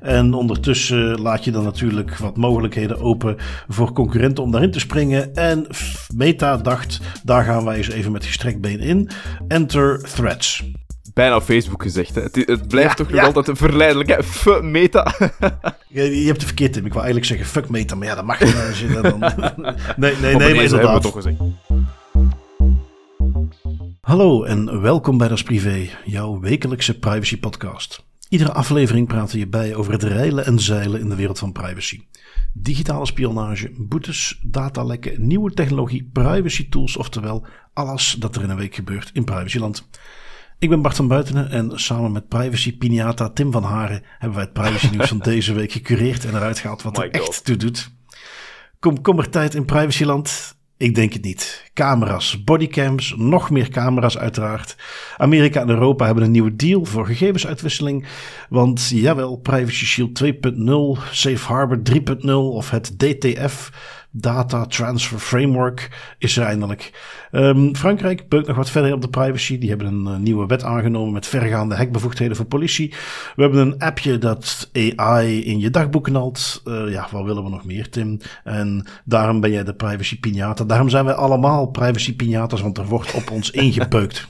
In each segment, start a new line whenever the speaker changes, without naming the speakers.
En ondertussen laat je dan natuurlijk wat mogelijkheden open voor concurrenten om daarin te springen. En Meta dacht, daar gaan wij eens even met gestrekt been in. Enter Threads.
Bijna Facebook gezegd. Hè. Het, het blijft toch nog altijd een verleidelijke fuck meta.
je, je, hebt het verkeerd, Tim. Ik wou eigenlijk zeggen fuck meta, maar ja, dat mag niet. Dan... nee, nee, nee, maar inderdaad. Hebben we toch gezegd. Hallo en welkom bij Das Privé, jouw wekelijkse privacy podcast. Iedere aflevering praten je bij over het reilen en zeilen in de wereld van privacy. Digitale spionage, boetes, datalekken, nieuwe technologie, privacy tools, oftewel alles dat er in een week gebeurt in privacyland. Ik ben Bart van Buitenen en samen met privacy Piniata Tim van Haren hebben wij het privacy nieuws van deze week gecureerd en eruit gehaald wat er echt toe doet. Komkommertijd in privacyland. Ik denk het niet. Camera's, bodycams, nog meer camera's uiteraard. Amerika en Europa hebben een nieuwe deal voor gegevensuitwisseling. Want jawel, Privacy Shield 2.0, Safe Harbor 3.0 of het DTF Data Transfer Framework is er eindelijk. Um, Frankrijk beukt nog wat verder op de privacy. Die hebben een uh, nieuwe wet aangenomen met vergaande hekbevoegdheden voor politie. We hebben een appje dat AI in je dagboek knalt. Uh, ja, wat willen we nog meer, Tim? En daarom ben jij de privacy piñata. Daarom zijn wij allemaal privacy piñatas, want er wordt op ons ingebeukt.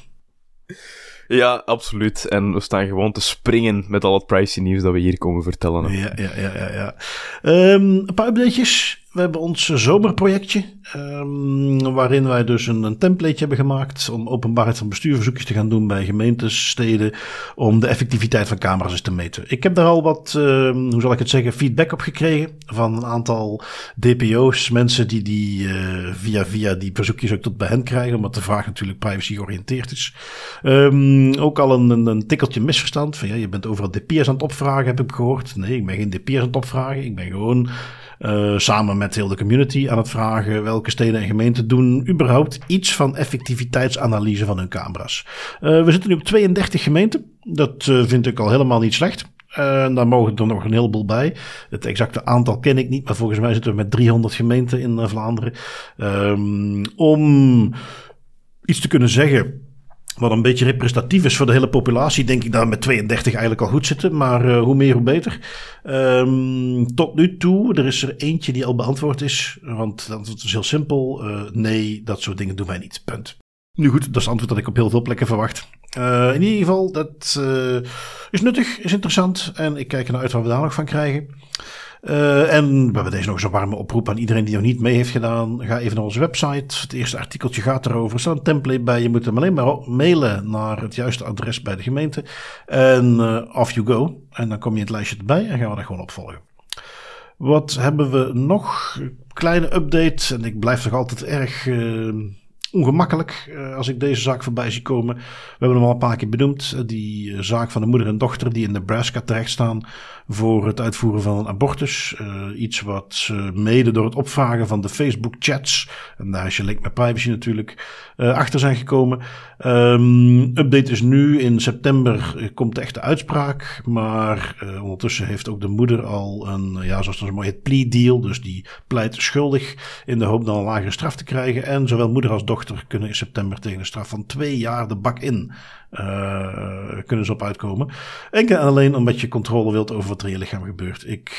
Ja, absoluut. En we staan gewoon te springen met al het privacy nieuws dat we hier komen vertellen.
Ja, ja, ja, ja. ja. Um, een paar updatejes. We hebben ons zomerprojectje, um, waarin wij dus een, template hebben gemaakt om openbaarheid van bestuurverzoekjes te gaan doen bij gemeentes, steden, om de effectiviteit van camera's te meten. Ik heb daar al wat, uh, hoe zal ik het zeggen, feedback op gekregen van een aantal DPO's, mensen die, die uh, via, via die verzoekjes ook tot bij hen krijgen, omdat de vraag natuurlijk privacy georiënteerd is. Um, ook al een, een, een, tikkeltje misverstand van ja, je bent overal DP's aan het opvragen, heb ik gehoord. Nee, ik ben geen DP's aan het opvragen, ik ben gewoon uh, samen met heel de community aan het vragen welke steden en gemeenten doen überhaupt iets van effectiviteitsanalyse van hun camera's. Uh, we zitten nu op 32 gemeenten. Dat uh, vind ik al helemaal niet slecht. Uh, daar mogen er nog een heleboel bij. Het exacte aantal ken ik niet, maar volgens mij zitten we met 300 gemeenten in Vlaanderen. Um, om iets te kunnen zeggen wat een beetje representatief is voor de hele populatie, denk ik dat we met 32 eigenlijk al goed zitten. Maar uh, hoe meer, hoe beter. Um, tot nu toe, er is er eentje die al beantwoord is. Want dat is heel simpel. Uh, nee, dat soort dingen doen wij niet. Punt. Nu goed, dat is het antwoord dat ik op heel veel plekken verwacht. Uh, in ieder geval, dat is nuttig, is interessant. En ik kijk ernaar uit wat we daar nog van krijgen. Uh, en we hebben deze nog eens een warme oproep aan iedereen die nog niet mee heeft gedaan. Ga even naar onze website. Het eerste artikeltje gaat erover. Er staat een template bij. Je moet hem alleen maar mailen naar het juiste adres bij de gemeente. En uh, off you go. En dan kom je het lijstje erbij en gaan we dat gewoon opvolgen. Wat hebben we nog? Kleine update. En ik blijf toch altijd erg uh, ongemakkelijk uh, als ik deze zaak voorbij zie komen. We hebben hem al een paar keer benoemd. Die zaak van de moeder en dochter die in Nebraska terecht staan voor het uitvoeren van een abortus. Iets wat uh, mede door het opvragen van de Facebook chats, en daar is je link met privacy natuurlijk, achter zijn gekomen. Um, update is nu in september, komt de echte uitspraak, maar ondertussen heeft ook de moeder al een, ja zoals zo mooi het plea deal, dus die pleit schuldig in de hoop dan een lagere straf te krijgen. En zowel moeder als dochter kunnen in september tegen een straf van twee jaar de bak in. Uh, kunnen ze op uitkomen. Enkel en alleen omdat je controle wilt over wat er in je lichaam gebeurt. Ik,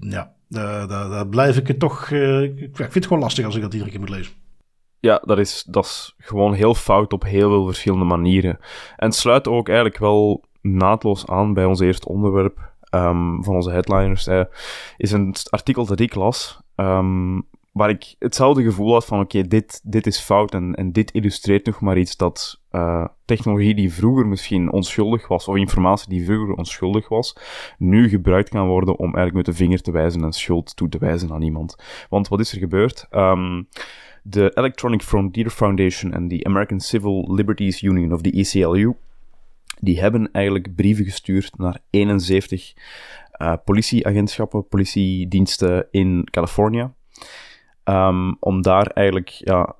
ja, daar, daar, blijf ik het toch. Uh, ik vind het gewoon lastig als ik dat iedere keer moet lezen.
Ja, dat is, dat is gewoon heel fout op heel veel verschillende manieren. En het sluit ook eigenlijk wel naadloos aan bij ons eerste onderwerp um, van onze headliners. Is een artikel dat ik las. Um, waar ik hetzelfde gevoel had van oké, dit, dit is fout en, en dit illustreert nog maar iets dat uh, technologie die vroeger misschien onschuldig was, of informatie die vroeger onschuldig was, nu gebruikt kan worden om eigenlijk met de vinger te wijzen en schuld toe te wijzen aan iemand. Want wat is er gebeurd? Um, de Electronic Frontier Foundation en de American Civil Liberties Union, of de ECLU, die hebben eigenlijk brieven gestuurd naar 71 uh, politieagentschappen, politiediensten in Californië. Um, om daar eigenlijk ja,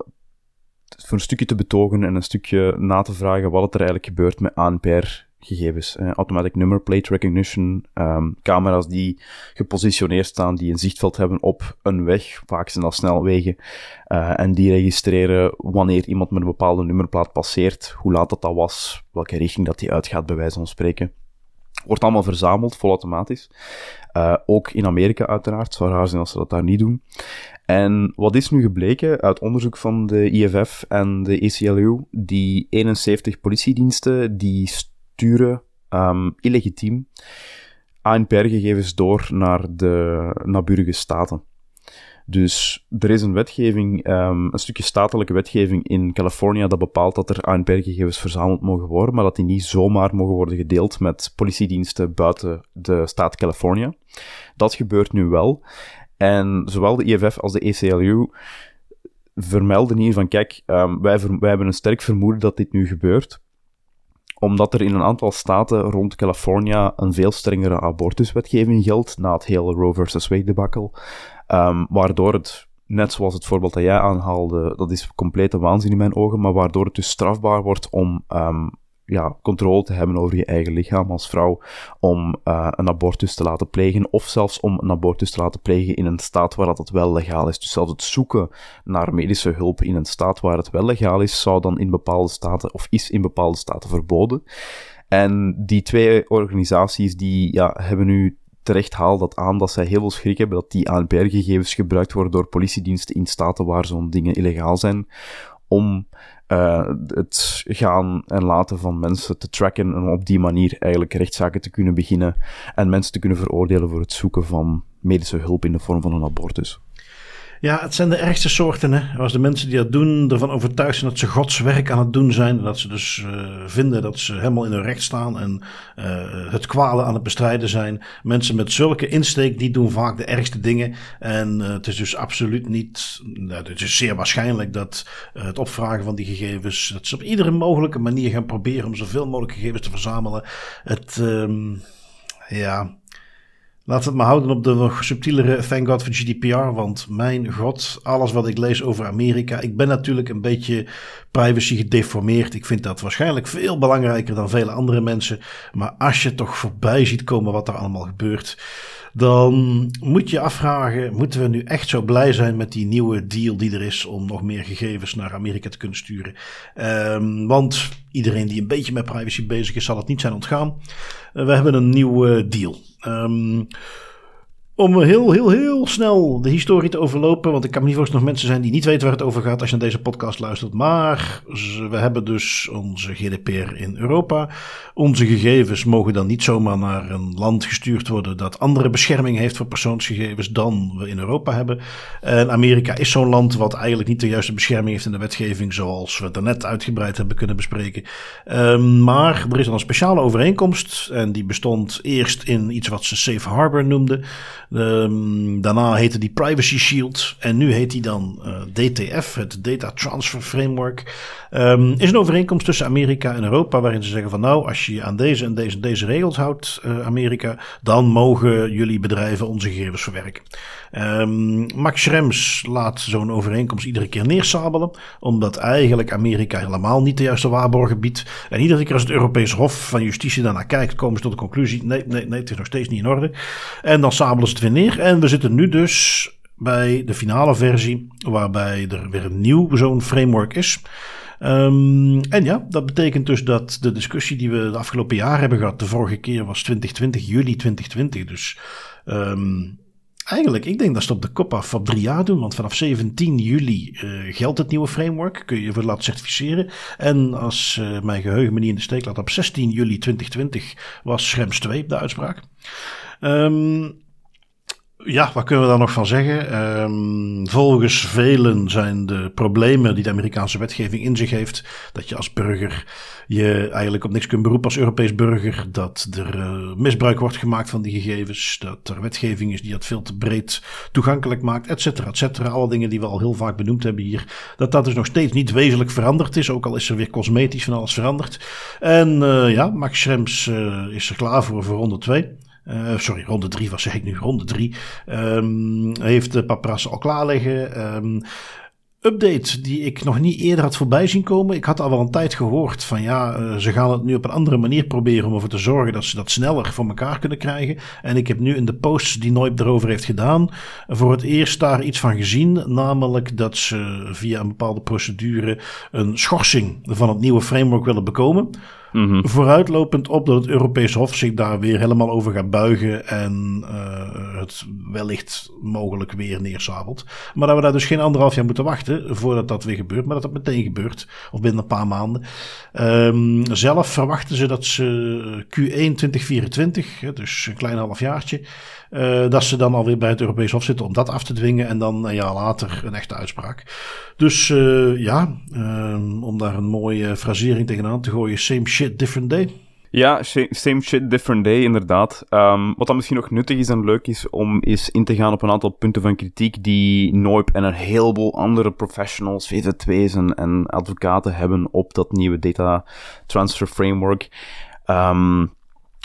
voor een stukje te betogen en een stukje na te vragen wat er eigenlijk gebeurt met ANPR gegevens. Eh, automatic number plate recognition, um, camera's die gepositioneerd staan, die een zichtveld hebben op een weg, vaak zijn dat snelwegen, uh, en die registreren wanneer iemand met een bepaalde nummerplaat passeert, hoe laat dat, dat was, welke richting dat die uitgaat, bij wijze van spreken. Wordt allemaal verzameld, volautomatisch. Uh, ook in Amerika uiteraard, zou raar zijn als ze dat daar niet doen. En wat is nu gebleken uit onderzoek van de IFF en de ACLU? Die 71 politiediensten die sturen um, illegitiem ANPR-gegevens door naar de naburige staten. Dus er is een wetgeving, um, een stukje statelijke wetgeving in Californië dat bepaalt dat er ANPR-gegevens verzameld mogen worden, maar dat die niet zomaar mogen worden gedeeld met politiediensten buiten de staat Californië. Dat gebeurt nu wel. En zowel de IFF als de ACLU vermelden hier van, kijk, um, wij, wij hebben een sterk vermoeden dat dit nu gebeurt omdat er in een aantal staten rond California een veel strengere abortuswetgeving geldt na het hele Roe versus Wade debacle, um, waardoor het, net zoals het voorbeeld dat jij aanhaalde, dat is complete waanzin in mijn ogen, maar waardoor het dus strafbaar wordt om um, ja, controle te hebben over je eigen lichaam als vrouw om uh, een abortus te laten plegen, of zelfs om een abortus te laten plegen in een staat waar dat wel legaal is. Dus zelfs het zoeken naar medische hulp in een staat waar het wel legaal is, zou dan in bepaalde staten, of is in bepaalde staten verboden. En die twee organisaties die ja, hebben nu terecht haal dat aan dat zij heel veel schrik hebben dat die ANPR-gegevens gebruikt worden door politiediensten in staten waar zo'n dingen illegaal zijn, om uh, het gaan en laten van mensen te tracken en op die manier eigenlijk rechtszaken te kunnen beginnen en mensen te kunnen veroordelen voor het zoeken van medische hulp in de vorm van een abortus.
Ja, het zijn de ergste soorten. Hè? Als de mensen die dat doen ervan overtuigd zijn dat ze Gods werk aan het doen zijn. Dat ze dus uh, vinden dat ze helemaal in hun recht staan en uh, het kwalen aan het bestrijden zijn. Mensen met zulke insteek, die doen vaak de ergste dingen. En uh, het is dus absoluut niet, nou, het is zeer waarschijnlijk dat het opvragen van die gegevens, dat ze op iedere mogelijke manier gaan proberen om zoveel mogelijk gegevens te verzamelen. Het, um, ja, Laten we het maar houden op de nog subtielere thank god voor GDPR. Want mijn god, alles wat ik lees over Amerika. Ik ben natuurlijk een beetje privacy gedeformeerd. Ik vind dat waarschijnlijk veel belangrijker dan vele andere mensen. Maar als je toch voorbij ziet komen wat er allemaal gebeurt. Dan moet je afvragen, moeten we nu echt zo blij zijn met die nieuwe deal die er is om nog meer gegevens naar Amerika te kunnen sturen? Um, want iedereen die een beetje met privacy bezig is, zal het niet zijn ontgaan. Uh, we hebben een nieuwe deal. Um, om heel, heel, heel snel de historie te overlopen. Want ik kan me niet voorstellen dat mensen zijn die niet weten waar het over gaat als je naar deze podcast luistert. Maar we hebben dus onze GDPR in Europa. Onze gegevens mogen dan niet zomaar naar een land gestuurd worden dat andere bescherming heeft voor persoonsgegevens dan we in Europa hebben. En Amerika is zo'n land wat eigenlijk niet de juiste bescherming heeft in de wetgeving, zoals we daarnet uitgebreid hebben kunnen bespreken. Um, maar er is dan een speciale overeenkomst. En die bestond eerst in iets wat ze Safe Harbor noemden. Um, daarna heette die Privacy Shield. En nu heet die dan uh, DTF, het Data Transfer Framework. Um, is een overeenkomst tussen Amerika en Europa. Waarin ze zeggen van nou, als je je aan deze en deze, deze regels houdt, uh, Amerika. Dan mogen jullie bedrijven onze gegevens verwerken. Um, Max Schrems laat zo'n overeenkomst iedere keer neersabelen. Omdat eigenlijk Amerika helemaal niet de juiste waarborgen biedt. En iedere keer als het Europees Hof van Justitie daarnaar kijkt, komen ze tot de conclusie: nee, nee, nee, het is nog steeds niet in orde. En dan sabelen ze het weer neer. En we zitten nu dus bij de finale versie, waarbij er weer een nieuw zo'n framework is. Um, en ja, dat betekent dus dat de discussie die we de afgelopen jaar hebben gehad, de vorige keer was 2020, juli 2020. Dus um, eigenlijk, ik denk dat ze op de kop af op drie jaar doen. Want vanaf 17 juli uh, geldt het nieuwe framework. Kun je je laten certificeren. En als uh, mijn geheugen me niet in de steek laat, op 16 juli 2020 was Schrems 2 de uitspraak. Um, ja, wat kunnen we daar nog van zeggen? Um, volgens velen zijn de problemen die de Amerikaanse wetgeving in zich heeft, dat je als burger je eigenlijk op niks kunt beroepen als Europees burger, dat er uh, misbruik wordt gemaakt van die gegevens, dat er wetgeving is die dat veel te breed toegankelijk maakt, et cetera, et cetera. Alle dingen die we al heel vaak benoemd hebben hier, dat dat dus nog steeds niet wezenlijk veranderd is, ook al is er weer cosmetisch van alles veranderd. En uh, ja, Max Schrems uh, is er klaar voor voor ronde 2. Uh, sorry, ronde 3 was zeg ik nu, ronde 3. Um, heeft de paparassen al klaar liggen. Um, update die ik nog niet eerder had voorbij zien komen. Ik had al wel een tijd gehoord van ja, uh, ze gaan het nu op een andere manier proberen om ervoor te zorgen dat ze dat sneller voor elkaar kunnen krijgen. En ik heb nu in de posts die Noip erover heeft gedaan, voor het eerst daar iets van gezien. Namelijk dat ze via een bepaalde procedure een schorsing van het nieuwe framework willen bekomen. Mm Vooruitlopend op dat het Europese Hof zich daar weer helemaal over gaat buigen en uh, het wellicht mogelijk weer neersabelt. Maar dat we daar dus geen anderhalf jaar moeten wachten voordat dat weer gebeurt, maar dat dat meteen gebeurt, of binnen een paar maanden. Um, zelf verwachten ze dat ze Q1 2024, dus een klein halfjaartje, uh, dat ze dan alweer bij het Europees Hof zitten om dat af te dwingen en dan een jaar later een echte uitspraak. Dus uh, ja, um, om daar een mooie frasering tegenaan te gooien, same shit, different day.
Ja, same shit, different day, inderdaad. Um, wat dan misschien nog nuttig is en leuk is om eens in te gaan op een aantal punten van kritiek die Noip en een heleboel andere professionals, VV2's en, en advocaten hebben op dat nieuwe data transfer framework. Um,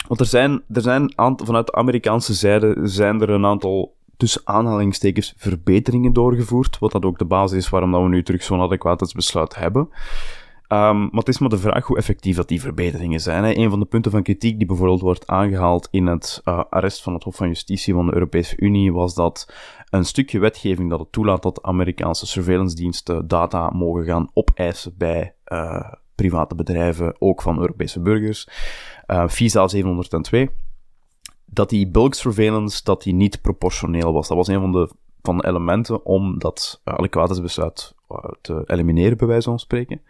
want er zijn, er zijn vanuit de Amerikaanse zijde zijn er een aantal tussen aanhalingstekens verbeteringen doorgevoerd, wat dat ook de basis is waarom dat we nu terug zo'n adequaatheidsbesluit hebben. Um, maar het is maar de vraag hoe effectief dat die verbeteringen zijn. Hè. Een van de punten van kritiek die bijvoorbeeld wordt aangehaald in het uh, arrest van het Hof van Justitie van de Europese Unie was dat een stukje wetgeving dat het toelaat dat Amerikaanse surveillance diensten data mogen gaan opeisen bij uh, private bedrijven, ook van Europese burgers, uh, FISA 702, dat die bulk surveillance dat die niet proportioneel was. Dat was een van de, van de elementen om dat uh, adequaatheidsbesluit uh, te elimineren, bij wijze van spreken.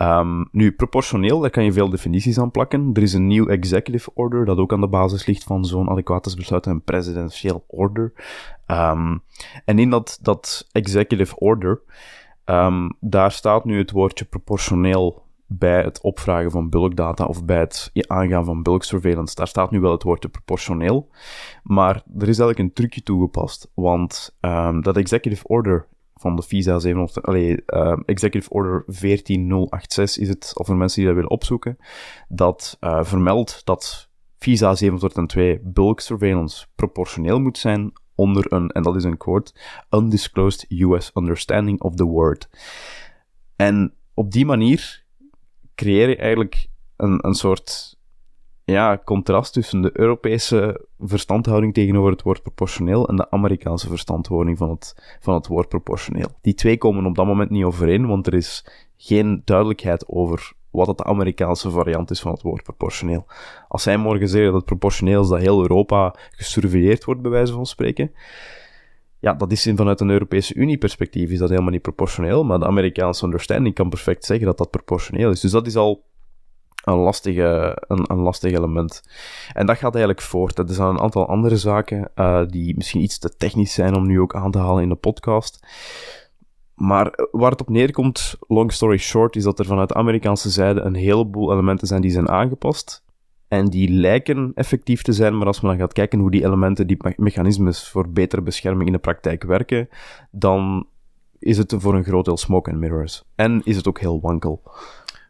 Um, nu, proportioneel, daar kan je veel definities aan plakken. Er is een nieuw executive order, dat ook aan de basis ligt van zo'n adequaatheidsbesluit, een presidentieel order. Um, en in dat, dat executive order, um, daar staat nu het woordje proportioneel bij het opvragen van bulkdata of bij het aangaan van bulk surveillance. Daar staat nu wel het woord proportioneel, maar er is eigenlijk een trucje toegepast, want um, dat executive order van de FISA 700, allee, uh, Executive Order 14086 is het, of voor mensen die dat willen opzoeken, dat uh, vermeldt dat FISA 702 bulk surveillance proportioneel moet zijn onder een, en dat is een quote, undisclosed US understanding of the word. En op die manier creëer je eigenlijk een, een soort ja, contrast tussen de Europese verstandhouding tegenover het woord proportioneel en de Amerikaanse verstandhouding van het, van het woord proportioneel. Die twee komen op dat moment niet overeen, want er is geen duidelijkheid over wat het de Amerikaanse variant is van het woord proportioneel. Als zij morgen zeggen dat proportioneel is dat heel Europa gesurveilleerd wordt, bij wijze van spreken, ja, dat is vanuit een Europese Unie perspectief is dat helemaal niet proportioneel, maar de Amerikaanse understanding kan perfect zeggen dat dat proportioneel is. Dus dat is al een, lastige, een, een lastig element. En dat gaat eigenlijk voort. Er zijn een aantal andere zaken uh, die misschien iets te technisch zijn om nu ook aan te halen in de podcast. Maar waar het op neerkomt, long story short, is dat er vanuit de Amerikaanse zijde een heleboel elementen zijn die zijn aangepast. En die lijken effectief te zijn, maar als we dan gaan kijken hoe die elementen, die mechanismes voor betere bescherming in de praktijk werken, dan is het voor een groot deel smoke and mirrors. En is het ook heel wankel.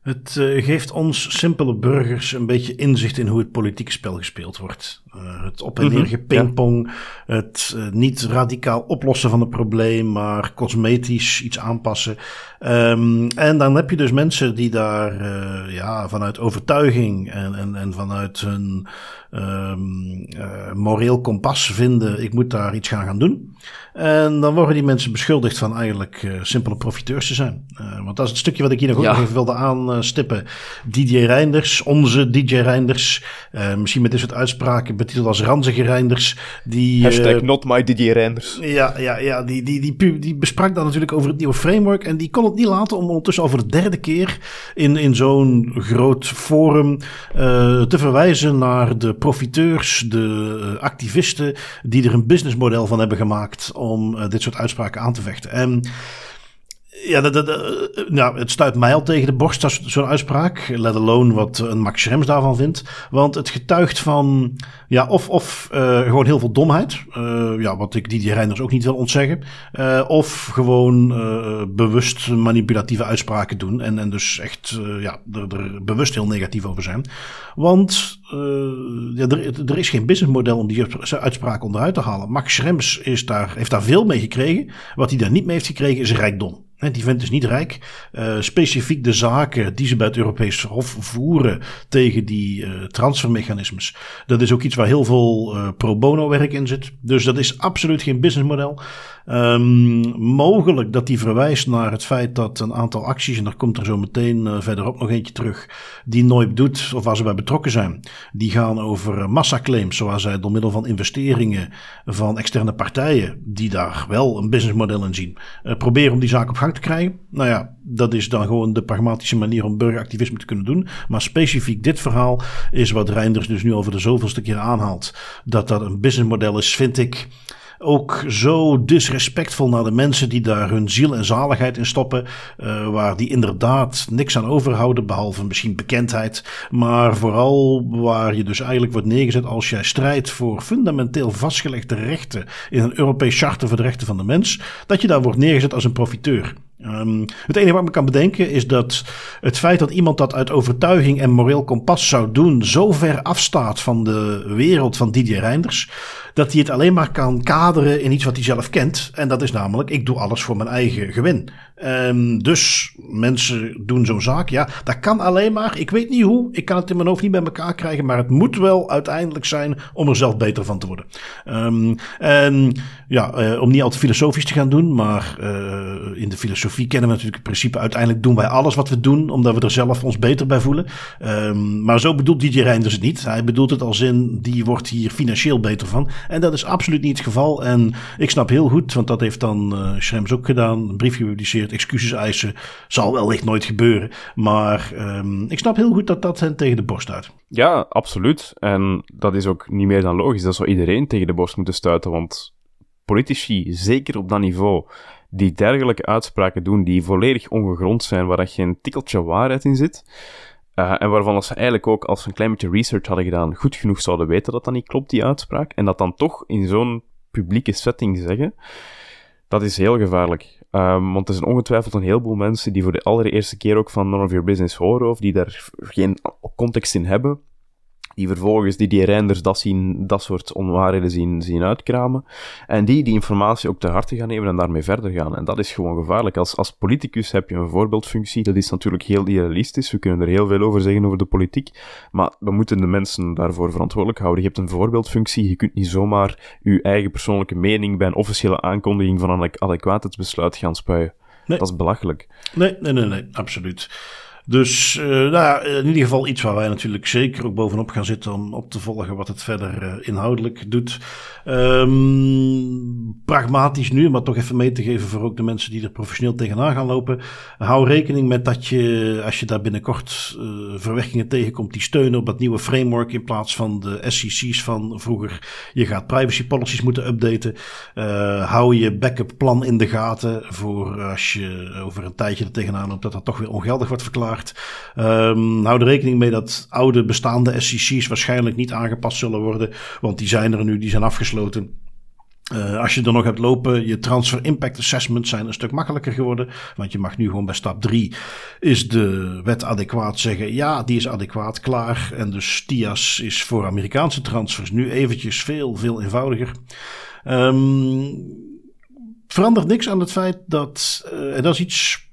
Het uh, geeft ons simpele burgers een beetje inzicht in hoe het politieke spel gespeeld wordt. Uh, het op en neer mhm, gepingpong, ja. het uh, niet radicaal oplossen van het probleem, maar cosmetisch iets aanpassen. Um, en dan heb je dus mensen die daar ja, vanuit overtuiging en, en, en vanuit hun um, moreel kompas vinden, ik moet daar iets gaan gaan doen. En dan worden die mensen beschuldigd van eigenlijk simpele profiteurs te zijn. Want dat is het stukje wat ik hier nog, ja. nog even wilde aanstippen. DJ Reinders, onze DJ Reinders, misschien met dit soort uitspraken betiteld als ranzige Reinders. Die,
Hashtag not my DJ.
Ja, ja, ja die, die, die, die, besprak dan natuurlijk over het nieuwe framework. En die kon het niet laten om ondertussen al voor de derde keer in, in zo'n groot forum te verwijzen naar de profiteurs, de activisten, die er een businessmodel van hebben gemaakt om uh, dit soort uitspraken aan te vechten. En ja, dat, dat, nou, het stuit mij al tegen de borst, zo'n uitspraak. Let alone wat een Max Schrems daarvan vindt. Want het getuigt van, ja, of, of uh, gewoon heel veel domheid. Uh, ja, wat ik die Reinders ook niet wil ontzeggen. Uh, of gewoon bewust manipulatieve uitspraken doen. En, en dus echt, ja, er, er bewust heel negatief over zijn. Want ja, er, er is geen businessmodel om die uitspraak onderuit te halen. Max Schrems is daar, heeft daar veel mee gekregen. Wat hij daar niet mee heeft gekregen is rijkdom. Die vent is niet rijk. Uh, specifiek de zaken die ze bij het Europees Hof voeren tegen die uh, transfermechanismes. Dat is ook iets waar heel veel uh, pro bono werk in zit. Dus dat is absoluut geen businessmodel. Um, mogelijk dat die verwijst naar het feit dat een aantal acties, en daar komt er zo meteen uh, verderop nog eentje terug, die nooit doet of waar ze bij betrokken zijn, die gaan over massaclaims, zoals zij door middel van investeringen van externe partijen, die daar wel een businessmodel in zien, uh, proberen om die zaak op gang te krijgen. Nou ja, dat is dan gewoon de pragmatische manier om burgeractivisme te kunnen doen. Maar specifiek dit verhaal is wat Reinders dus nu over de zoveelste keer aanhaalt. Dat dat een businessmodel is, vind ik ook zo disrespectvol naar de mensen die daar hun ziel en zaligheid in stoppen. Uh, waar die inderdaad niks aan overhouden, behalve misschien bekendheid. Maar vooral waar je dus eigenlijk wordt neergezet als jij strijdt voor fundamenteel vastgelegde rechten in een Europees charter voor de rechten van de mens. Dat je daar wordt neergezet als een profiteur. Um, het enige wat ik me kan bedenken is dat het feit dat iemand dat uit overtuiging en moreel kompas zou doen, zo ver afstaat van de wereld van Didier Reinders, dat hij het alleen maar kan kaderen in iets wat hij zelf kent. En dat is namelijk, ik doe alles voor mijn eigen gewin. Um, dus mensen doen zo'n zaak. Ja, dat kan alleen maar. Ik weet niet hoe. Ik kan het in mijn hoofd niet bij elkaar krijgen. Maar het moet wel uiteindelijk zijn om er zelf beter van te worden. Um, en ja, uh, om niet al te filosofisch te gaan doen. Maar uh, in de filosofie kennen we natuurlijk het principe. Uiteindelijk doen wij alles wat we doen. Omdat we er zelf ons beter bij voelen. Um, maar zo bedoelt DJ Reinders het niet. Hij bedoelt het als in die wordt hier financieel beter van. En dat is absoluut niet het geval. En ik snap heel goed. Want dat heeft dan uh, Schrems ook gedaan. Een brief gepubliceerd excuses eisen. Zal wellicht nooit gebeuren. Maar um, ik snap heel goed dat dat hen tegen de borst uit.
Ja, absoluut. En dat is ook niet meer dan logisch. Dat zou iedereen tegen de borst moeten stuiten. Want politici, zeker op dat niveau, die dergelijke uitspraken doen, die volledig ongegrond zijn, waar dat geen tikkeltje waarheid in zit. Uh, en waarvan ze eigenlijk ook, als ze een klein beetje research hadden gedaan, goed genoeg zouden weten dat dat niet klopt, die uitspraak. En dat dan toch in zo'n publieke setting zeggen, dat is heel gevaarlijk. Um, want er zijn ongetwijfeld een heleboel mensen die voor de allereerste keer ook van None of Your Business horen, of die daar geen context in hebben die vervolgens die, die renders dat, zien, dat soort onwaarheden zien, zien uitkramen. En die die informatie ook te harte gaan nemen en daarmee verder gaan. En dat is gewoon gevaarlijk. Als, als politicus heb je een voorbeeldfunctie. Dat is natuurlijk heel idealistisch. We kunnen er heel veel over zeggen over de politiek. Maar we moeten de mensen daarvoor verantwoordelijk houden. Je hebt een voorbeeldfunctie. Je kunt niet zomaar je eigen persoonlijke mening bij een officiële aankondiging van een adequaatheidsbesluit gaan spuien. Nee. Dat is belachelijk.
Nee, nee, nee, nee, absoluut. Dus uh, nou in ieder geval iets waar wij natuurlijk zeker ook bovenop gaan zitten om op te volgen wat het verder uh, inhoudelijk doet. Um, pragmatisch nu, maar toch even mee te geven voor ook de mensen die er professioneel tegenaan gaan lopen. Hou rekening met dat je, als je daar binnenkort uh, verwerkingen tegenkomt, die steunen op dat nieuwe framework in plaats van de SEC's van vroeger. Je gaat privacy policies moeten updaten. hou je backup plan in de gaten voor als je over een tijdje er tegenaan loopt dat dat toch weer ongeldig wordt verklaard. Um, hou er rekening mee dat oude bestaande SEC's waarschijnlijk niet aangepast zullen worden. Want die zijn er nu, die zijn afgesloten. Uh, als je er nog hebt lopen, je transfer impact assessments zijn een stuk makkelijker geworden. Want je mag nu gewoon bij stap 3 is de wet adequaat zeggen. Ja, die is adequaat, klaar. En dus TIAS is voor Amerikaanse transfers nu eventjes veel, veel eenvoudiger. Um, verandert niks aan het feit dat, uh, en dat is iets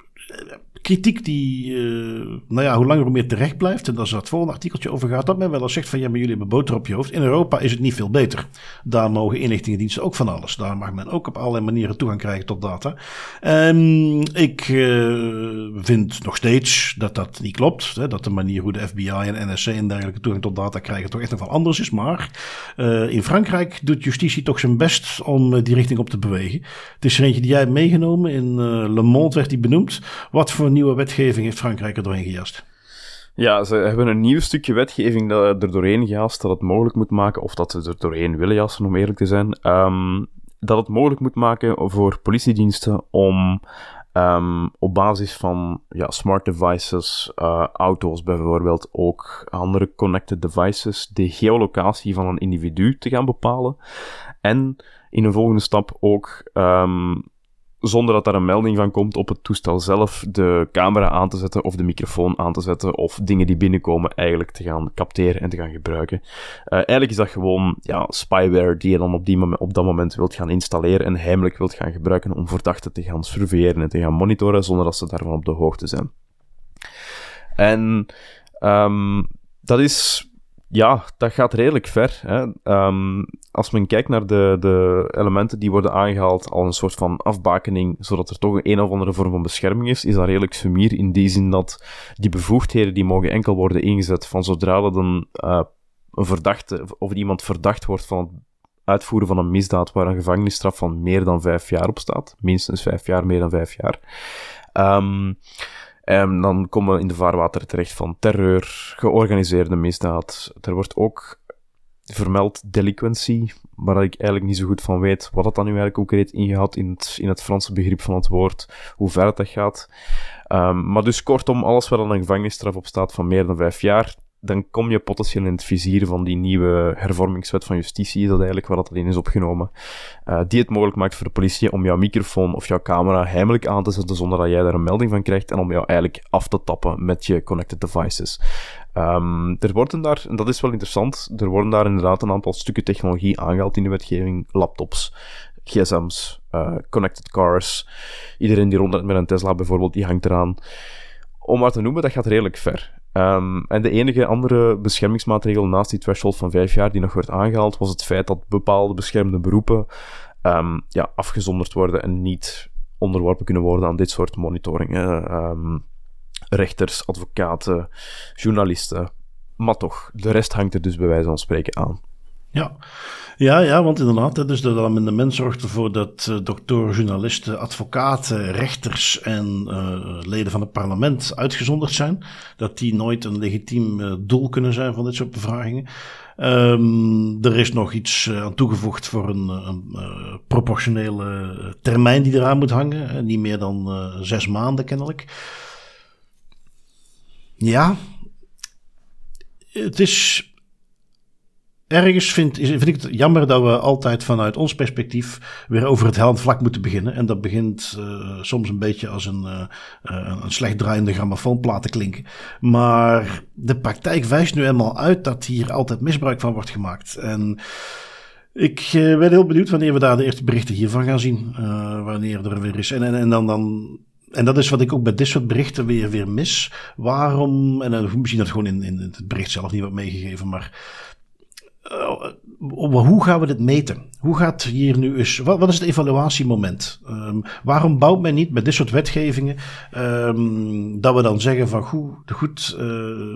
kritiek die, uh, nou ja, hoe langer hoe meer terecht blijft. En dat is het volgende artikeltje over gaat. Dat men wel eens zegt van ja, maar jullie hebben boter op je hoofd. In Europa is het niet veel beter. Daar mogen inlichtingendiensten ook van alles. Daar mag men ook op allerlei manieren toegang krijgen tot data. En ik uh, vind nog steeds dat dat niet klopt. Hè, dat de manier hoe de FBI en NSC en dergelijke toegang tot data krijgen toch echt nog wel anders is. Maar uh, in Frankrijk doet justitie toch zijn best om die richting op te bewegen. Het is er eentje die jij hebt meegenomen. In Le Monde werd die benoemd. Wat voor nieuwe wetgeving heeft Frankrijk er doorheen gejast?
Ja, ze hebben een nieuw stukje wetgeving dat er doorheen gejast, dat het mogelijk moet maken, of dat ze er doorheen willen jassen, om eerlijk te zijn, um, dat het mogelijk moet maken voor politiediensten om um, op basis van ja, smart devices, uh, auto's bijvoorbeeld, ook andere connected devices, de geolocatie van een individu te gaan bepalen. En in een volgende stap ook um, zonder dat daar een melding van komt op het toestel zelf, de camera aan te zetten of de microfoon aan te zetten of dingen die binnenkomen eigenlijk te gaan capteren en te gaan gebruiken. Uh, eigenlijk is dat gewoon ja, spyware die je dan op, die moment, op dat moment wilt gaan installeren en heimelijk wilt gaan gebruiken om verdachten te gaan surveilleren en te gaan monitoren zonder dat ze daarvan op de hoogte zijn. En um, dat is ja, dat gaat redelijk ver. Hè. Um, als men kijkt naar de, de elementen die worden aangehaald, al een soort van afbakening, zodat er toch een, een of andere vorm van bescherming is, is dat redelijk sumier in die zin dat die bevoegdheden die mogen enkel worden ingezet van zodra dat een, uh, een verdachte of iemand verdacht wordt van het uitvoeren van een misdaad waar een gevangenisstraf van meer dan vijf jaar op staat, minstens vijf jaar, meer dan vijf jaar. Um, en dan komen we in de vaarwater terecht van terreur, georganiseerde misdaad. Er wordt ook vermeld delinquency, waar ik eigenlijk niet zo goed van weet wat dat dan nu eigenlijk concreet ingehaald in het, in het Franse begrip van het woord, hoe ver dat gaat. Um, maar dus kortom, alles waar dan een gevangenisstraf op staat van meer dan vijf jaar, dan kom je potentieel in het vizier van die nieuwe hervormingswet van justitie, is dat eigenlijk waar dat in is opgenomen, uh, die het mogelijk maakt voor de politie om jouw microfoon of jouw camera heimelijk aan te zetten zonder dat jij daar een melding van krijgt en om jou eigenlijk af te tappen met je connected devices. Um, er worden daar, en dat is wel interessant, er worden daar inderdaad een aantal stukken technologie aangehaald in de wetgeving, laptops, gsm's, uh, connected cars, iedereen die rondrijdt met een Tesla bijvoorbeeld, die hangt eraan. Om maar te noemen, dat gaat redelijk ver. Um, en de enige andere beschermingsmaatregel naast die threshold van vijf jaar die nog werd aangehaald, was het feit dat bepaalde beschermde beroepen um, ja, afgezonderd worden en niet onderworpen kunnen worden aan dit soort monitoring. Um, rechters, advocaten, journalisten. Maar toch, de rest hangt er dus bij wijze van spreken aan.
Ja, ja, ja want inderdaad, dus dat amendement zorgt ervoor dat uh, doktoren, journalisten, advocaten, rechters en uh, leden van het parlement uitgezonderd zijn. Dat die nooit een legitiem uh, doel kunnen zijn van dit soort bevragingen. Um, er is nog iets aan toegevoegd voor een, een proportionele termijn die eraan moet hangen. niet meer dan zes maanden kennelijk. Ja, het is ergens vind, vind ik het jammer dat we altijd vanuit ons perspectief weer over het helend vlak moeten beginnen. En dat begint uh, soms een beetje als een, uh, een slecht draaiende grammofoonplaat te klinken. Maar de praktijk wijst nu eenmaal uit dat hier altijd misbruik van wordt gemaakt. En ik uh, ben heel benieuwd wanneer we daar de eerste berichten hiervan gaan zien. wanneer er weer is. En, en, en dan, dan en dat is wat ik ook bij dit soort berichten weer, weer mis. Waarom, en misschien dat gewoon in, in het bericht zelf niet wordt meegegeven, maar hoe gaan we dit meten? Hoe gaat hier nu eens, wat, wat is het evaluatiemoment? Um, waarom bouwt men niet met dit soort wetgevingen um, dat we dan zeggen van goed, goed uh,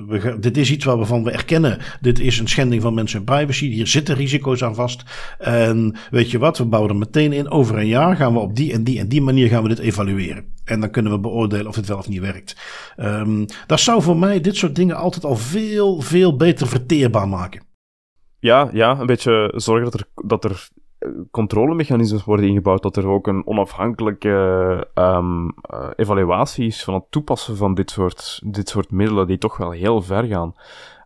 we dit is iets waarvan we erkennen, dit is een schending van mensen privacy, hier zitten risico's aan vast. En weet je wat, we bouwen er meteen in, over een jaar gaan we op die en die en die manier gaan we dit evalueren. En dan kunnen we beoordelen of het wel of niet werkt. Um, dat zou voor mij dit soort dingen altijd al veel, veel beter verteerbaar maken
ja, ja, een beetje zorgen dat er, dat er eh, controlemechanismes worden ingebouwd, dat er ook een onafhankelijke um, evaluatie is van het toepassen van dit soort, dit soort middelen, die toch wel heel ver gaan.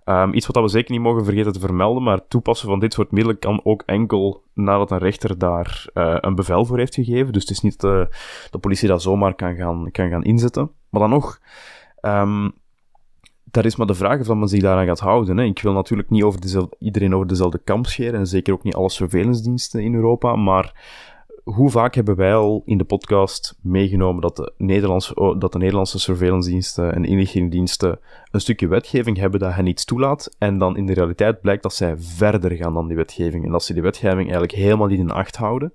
Um, iets wat we zeker niet mogen vergeten te vermelden, maar het toepassen van dit soort middelen kan ook enkel nadat een rechter daar uh, een bevel voor heeft gegeven. Dus het is niet de, de politie dat zomaar kan gaan, kan gaan inzetten. Maar dan nog, um, daar is maar de vraag of dat men zich daaraan gaat houden. Hè. Ik wil natuurlijk niet over dezelfde, iedereen over dezelfde kamp scheren, en zeker ook niet alle surveillance in Europa, maar hoe vaak hebben wij al in de podcast meegenomen dat de Nederlandse, oh, dat de Nederlandse surveillance en inlichtingendiensten een stukje wetgeving hebben dat hen iets toelaat, en dan in de realiteit blijkt dat zij verder gaan dan die wetgeving, en dat ze die wetgeving eigenlijk helemaal niet in acht houden,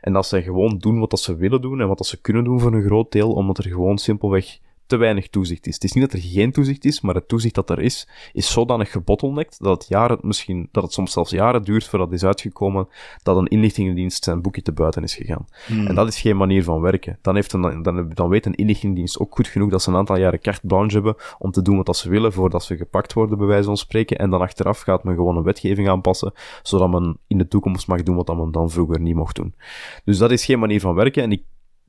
en dat zij gewoon doen wat dat ze willen doen, en wat dat ze kunnen doen voor een groot deel, omdat er gewoon simpelweg te weinig toezicht is. Het is niet dat er geen toezicht is, maar het toezicht dat er is, is zodanig gebottleneckt dat het jaren, misschien, dat het soms zelfs jaren duurt voordat het is uitgekomen dat een inlichtingendienst zijn boekje te buiten is gegaan. Hmm. En dat is geen manier van werken. Dan, heeft een, dan, dan weet een inlichtingendienst ook goed genoeg dat ze een aantal jaren carte blanche hebben om te doen wat ze willen voordat ze gepakt worden, bij wijze van spreken. En dan achteraf gaat men gewoon een wetgeving aanpassen, zodat men in de toekomst mag doen wat men dan vroeger niet mocht doen. Dus dat is geen manier van werken. En ik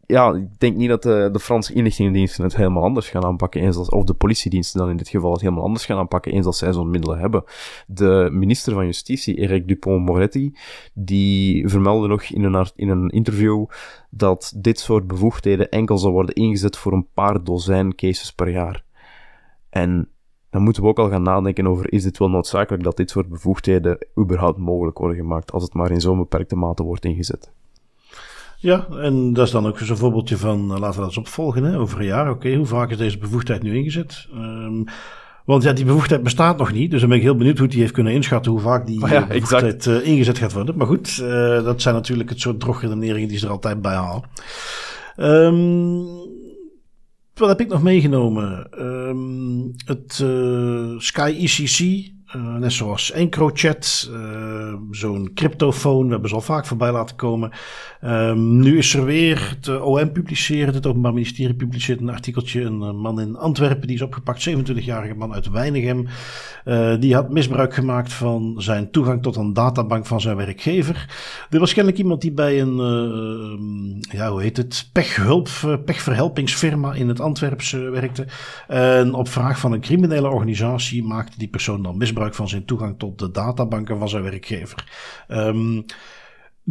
ja, ik denk niet dat de, de Franse inlichtingendiensten het helemaal anders gaan aanpakken, eens als, of de politiediensten dan in dit geval het helemaal anders gaan aanpakken, eens als zij zo'n middelen hebben. De minister van Justitie, Eric Dupont-Moretti, die vermeldde nog in een, in een interview dat dit soort bevoegdheden enkel zal worden ingezet voor een paar dozijn cases per jaar. En dan moeten we ook al gaan nadenken over, is het wel noodzakelijk dat dit soort bevoegdheden überhaupt mogelijk worden gemaakt, als het maar in zo'n beperkte mate wordt ingezet.
Ja, en dat is dan ook zo'n voorbeeldje van, uh, laten we dat eens opvolgen, hè, over een jaar. Oké, hoe vaak is deze bevoegdheid nu ingezet? Um, want ja, die bevoegdheid bestaat nog niet. Dus dan ben ik heel benieuwd hoe die heeft kunnen inschatten hoe vaak die oh ja, bevoegdheid uh, ingezet gaat worden. Maar goed, uh, dat zijn natuurlijk het soort drogredeneringen die ze er altijd bij halen. Um, wat heb ik nog meegenomen? Um, het Sky ECC uh, net zoals EncroChat, uh, zo'n cryptofoon, we hebben ze al vaak voorbij laten komen. Um, nu is er weer, het OM publiceert, het Openbaar Ministerie publiceert een artikeltje. Een man in Antwerpen, die is opgepakt, 27-jarige man uit Weinigem. Die had misbruik gemaakt van zijn toegang tot een databank van zijn werkgever. Er was kennelijk iemand die bij een, ja hoe heet het, pechhulp, pechverhelpingsfirma in het Antwerpse werkte. En op vraag van een criminele organisatie maakte die persoon dan misbruik misbruik van zijn toegang tot de databanken van zijn werkgever. Um,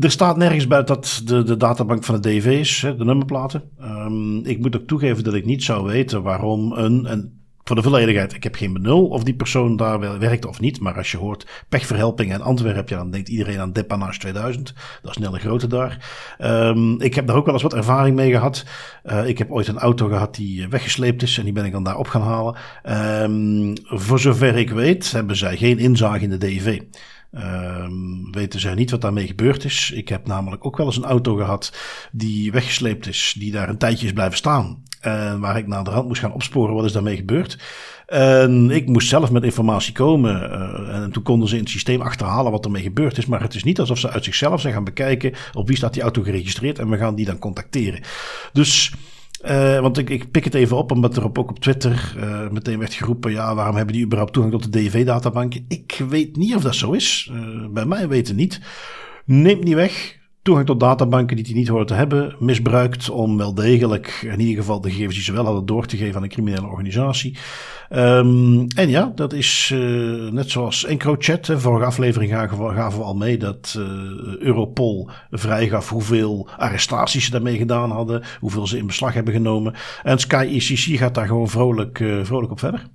er staat nergens bij dat de, de databank van de DV's, de nummerplaten. Um, ik moet ook toegeven dat ik niet zou weten waarom een, en voor de volledigheid, ik heb geen benul of die persoon daar werkt of niet. Maar als je hoort pechverhelping in Antwerpen, dan denkt iedereen aan Depanage 2000. Dat is hele grote daar. Um, ik heb daar ook wel eens wat ervaring mee gehad. Uh, ik heb ooit een auto gehad die weggesleept is en die ben ik dan daar op gaan halen. Um, voor zover ik weet hebben zij geen inzage in de DV. Um, weten zij niet wat daarmee gebeurd is. Ik heb namelijk ook wel eens een auto gehad die weggesleept is, die daar een tijdje is blijven staan. En waar ik naar de rand moest gaan opsporen wat is daarmee gebeurd. En ik moest zelf met informatie komen. Uh, en toen konden ze in het systeem achterhalen wat ermee gebeurd is. Maar het is niet alsof ze uit zichzelf zijn gaan bekijken op wie staat die auto geregistreerd en we gaan die dan contacteren. Dus uh, want ik, ik pik het even op, omdat er op, ook op Twitter meteen werd geroepen: ja, waarom hebben die überhaupt toegang tot de DV-databanken? Ik weet niet of dat zo is. Bij mij weten niet. Neemt niet weg toegang tot databanken die die niet horen te hebben, misbruikt om wel degelijk in ieder geval de gegevens die ze wel hadden door te geven aan een criminele organisatie. Um, en ja, dat is uh, net zoals EncroChat. Vorige aflevering gaven, we al mee dat uh, Europol vrijgaf hoeveel arrestaties ze daarmee gedaan hadden, hoeveel ze in beslag hebben genomen. En Sky ECC gaat daar gewoon vrolijk, uh, vrolijk op verder.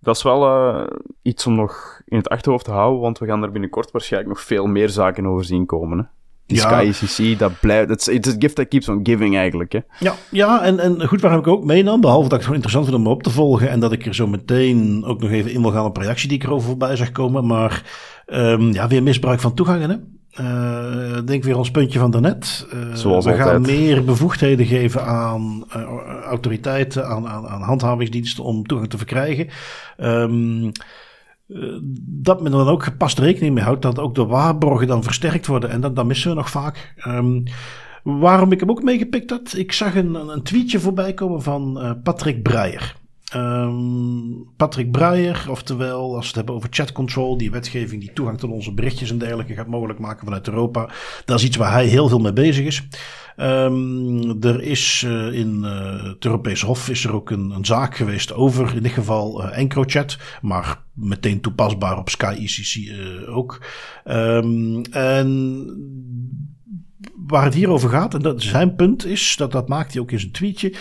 Dat is wel iets om nog in het achterhoofd te houden, want we gaan er binnenkort waarschijnlijk nog veel meer zaken over zien komen. Hè? Die ja. Sky dat blijft. Het is a gift that keeps on giving eigenlijk. Hè?
Ja, ja en, en goed, waar heb ik ook meenam. Behalve dat ik het gewoon interessant vind om me op te volgen. En dat ik er zo meteen ook nog even in wil gaan op reactie die ik erover voorbij zag komen. Maar um, ja, weer misbruik van toegangen. Hè? Uh, denk weer ons puntje van daarnet. Uh, Zoals we gaan meer bevoegdheden geven aan uh, autoriteiten, aan, aan, aan handhavingsdiensten om toegang te verkrijgen. Um, uh, dat men er dan ook gepast rekening mee houdt dat ook de waarborgen dan versterkt worden. En dat, dat missen we nog vaak. Um, waarom ik hem ook meegepikt had, ik zag een, een tweetje voorbij komen van uh, Patrick Breyer. Um, Patrick Breyer, oftewel als we het hebben over chat control, die wetgeving die toegang tot onze berichtjes en dergelijke gaat mogelijk maken vanuit Europa. Dat is iets waar hij heel veel mee bezig is. Um, er is uh, in uh, het Europese Hof is er ook een, een, zaak geweest over in dit geval uh, EncroChat, maar meteen toepasbaar op Sky ECC ook. Um, en waar het hier over gaat, en dat zijn punt is, dat, dat maakt hij ook in zijn tweetje.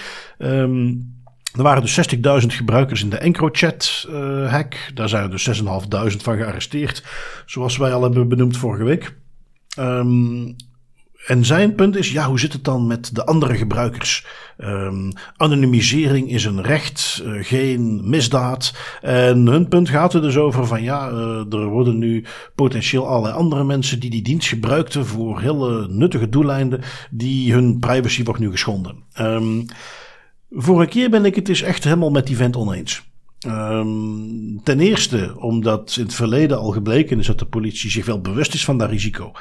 Er waren dus 60.000 gebruikers in de EncroChat-hack. Daar zijn er dus 6.500 van gearresteerd, zoals wij al hebben benoemd vorige week. Um, en zijn punt is, ja, hoe zit het dan met de andere gebruikers? Um, anonymisering is een recht, uh, geen misdaad. En hun punt gaat er dus over van, ja, uh, er worden nu potentieel allerlei andere mensen die die dienst gebruikten voor hele nuttige doeleinden, die hun privacy wordt nu geschonden. Um, vorige keer ben ik het dus echt helemaal met die vent oneens. Um, ten eerste omdat in het verleden al gebleken is dat de politie zich wel bewust is van dat risico.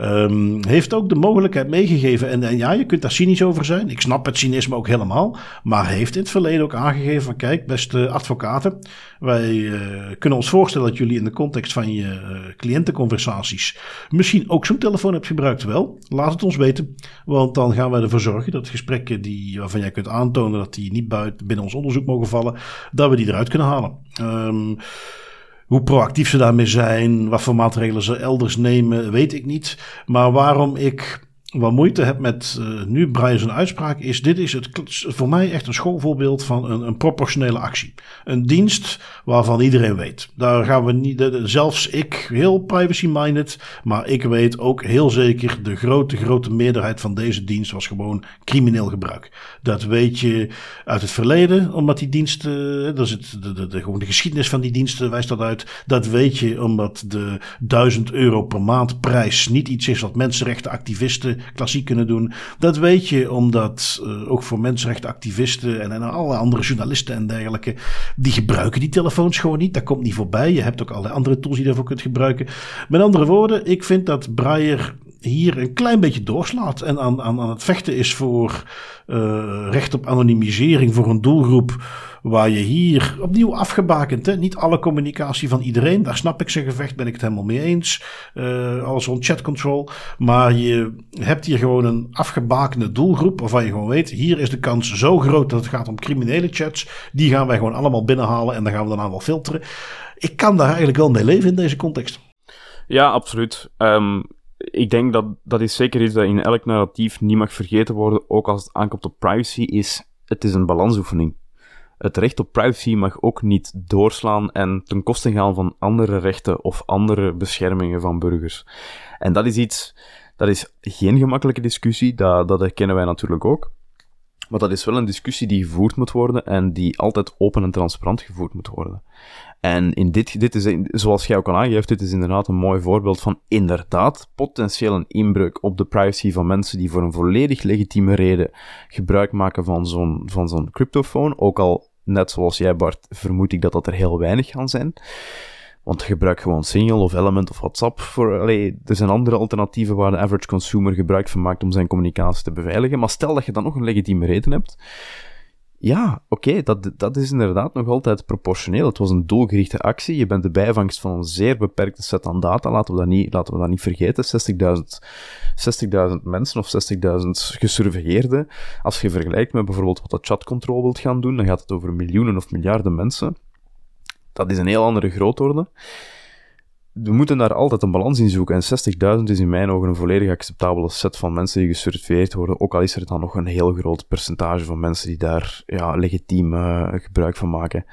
Um, heeft ook de mogelijkheid meegegeven, en, en, ja, je kunt daar cynisch over zijn. Ik snap het cynisme ook helemaal. Maar heeft in het verleden ook aangegeven van kijk, beste advocaten, wij uh, kunnen ons voorstellen dat jullie in de context van je uh, cliëntenconversaties misschien ook zo'n telefoon hebt gebruikt. Wel, laat het ons weten. Want dan gaan wij ervoor zorgen dat gesprekken die, waarvan jij kunt aantonen dat die niet buiten binnen ons onderzoek mogen vallen, dat we die eruit kunnen halen. Um, hoe proactief ze daarmee zijn, wat voor maatregelen ze elders nemen, weet ik niet. Maar waarom ik wat moeite heb met uh, nu Brian uitspraak is, dit is het, voor mij echt een schoolvoorbeeld van een, een proportionele actie. Een dienst waarvan iedereen weet. Daar gaan we niet, zelfs ik, heel privacy-minded, maar ik weet ook heel zeker, de grote, grote meerderheid van deze dienst was gewoon crimineel gebruik. Dat weet je uit het verleden, omdat die diensten, dat is het, de, de, de, gewoon de geschiedenis van die diensten wijst dat uit. Dat weet je omdat de 1000 euro per maand prijs niet iets is wat mensenrechtenactivisten klassiek kunnen doen. Dat weet je omdat uh, ook voor mensenrechtenactivisten en, en alle andere journalisten en dergelijke, die gebruiken die telefoons gewoon niet. Dat komt niet voorbij. Je hebt ook allerlei andere tools die je daarvoor kunt gebruiken. Met andere woorden, ik vind dat Breyer hier een klein beetje doorslaat en aan, aan, aan het vechten is voor uh, recht op anonimisering voor een doelgroep waar je hier opnieuw afgebakend, hè? niet alle communicatie van iedereen, daar snap ik zijn gevecht, ben ik het helemaal mee eens, uh, alles rond chat control, maar je hebt hier gewoon een afgebakende doelgroep waarvan je gewoon weet, hier is de kans zo groot dat het gaat om criminele chats, die gaan wij gewoon allemaal binnenhalen en dan gaan we daarna wel filteren. Ik kan daar eigenlijk wel mee leven in deze context.
Ja, absoluut. Um, ik denk dat dat is zeker iets dat in elk narratief niet mag vergeten worden, ook als het aankomt op privacy, is het is een balansoefening. Het recht op privacy mag ook niet doorslaan en ten koste gaan van andere rechten of andere beschermingen van burgers. En dat is iets, dat is geen gemakkelijke discussie, dat, dat herkennen wij natuurlijk ook. Maar dat is wel een discussie die gevoerd moet worden en die altijd open en transparant gevoerd moet worden. En in dit, dit is, zoals jij ook al aangeeft, dit is inderdaad een mooi voorbeeld van inderdaad potentieel een inbreuk op de privacy van mensen die voor een volledig legitieme reden gebruik maken van zo'n, van zo'n cryptofoon. Ook al, net zoals jij Bart, vermoed ik dat dat er heel weinig gaan zijn. Want gebruik gewoon Signal of Element of WhatsApp. Voor, er zijn andere alternatieven waar de average consumer gebruik van maakt om zijn communicatie te beveiligen. Maar stel dat je dan nog een legitieme reden hebt ja, oké, dat, dat is inderdaad nog altijd proportioneel. Het was een doelgerichte actie. Je bent de bijvangst van een zeer beperkte set aan data. Laten we dat niet, laten we dat niet vergeten. 60.000 60.000 mensen of 60.000 gesurveilleerden. Als je vergelijkt met bijvoorbeeld wat de chatcontrol wilt gaan doen, dan gaat het over miljoenen of miljarden mensen. Dat is een heel andere grootorde we moeten daar altijd een balans in zoeken. En 60.000 is in mijn ogen een volledig acceptabele set van mensen die gesurveilleerd worden. Ook al is er dan nog een heel groot percentage van mensen die daar ja, legitiem uh, gebruik van maken.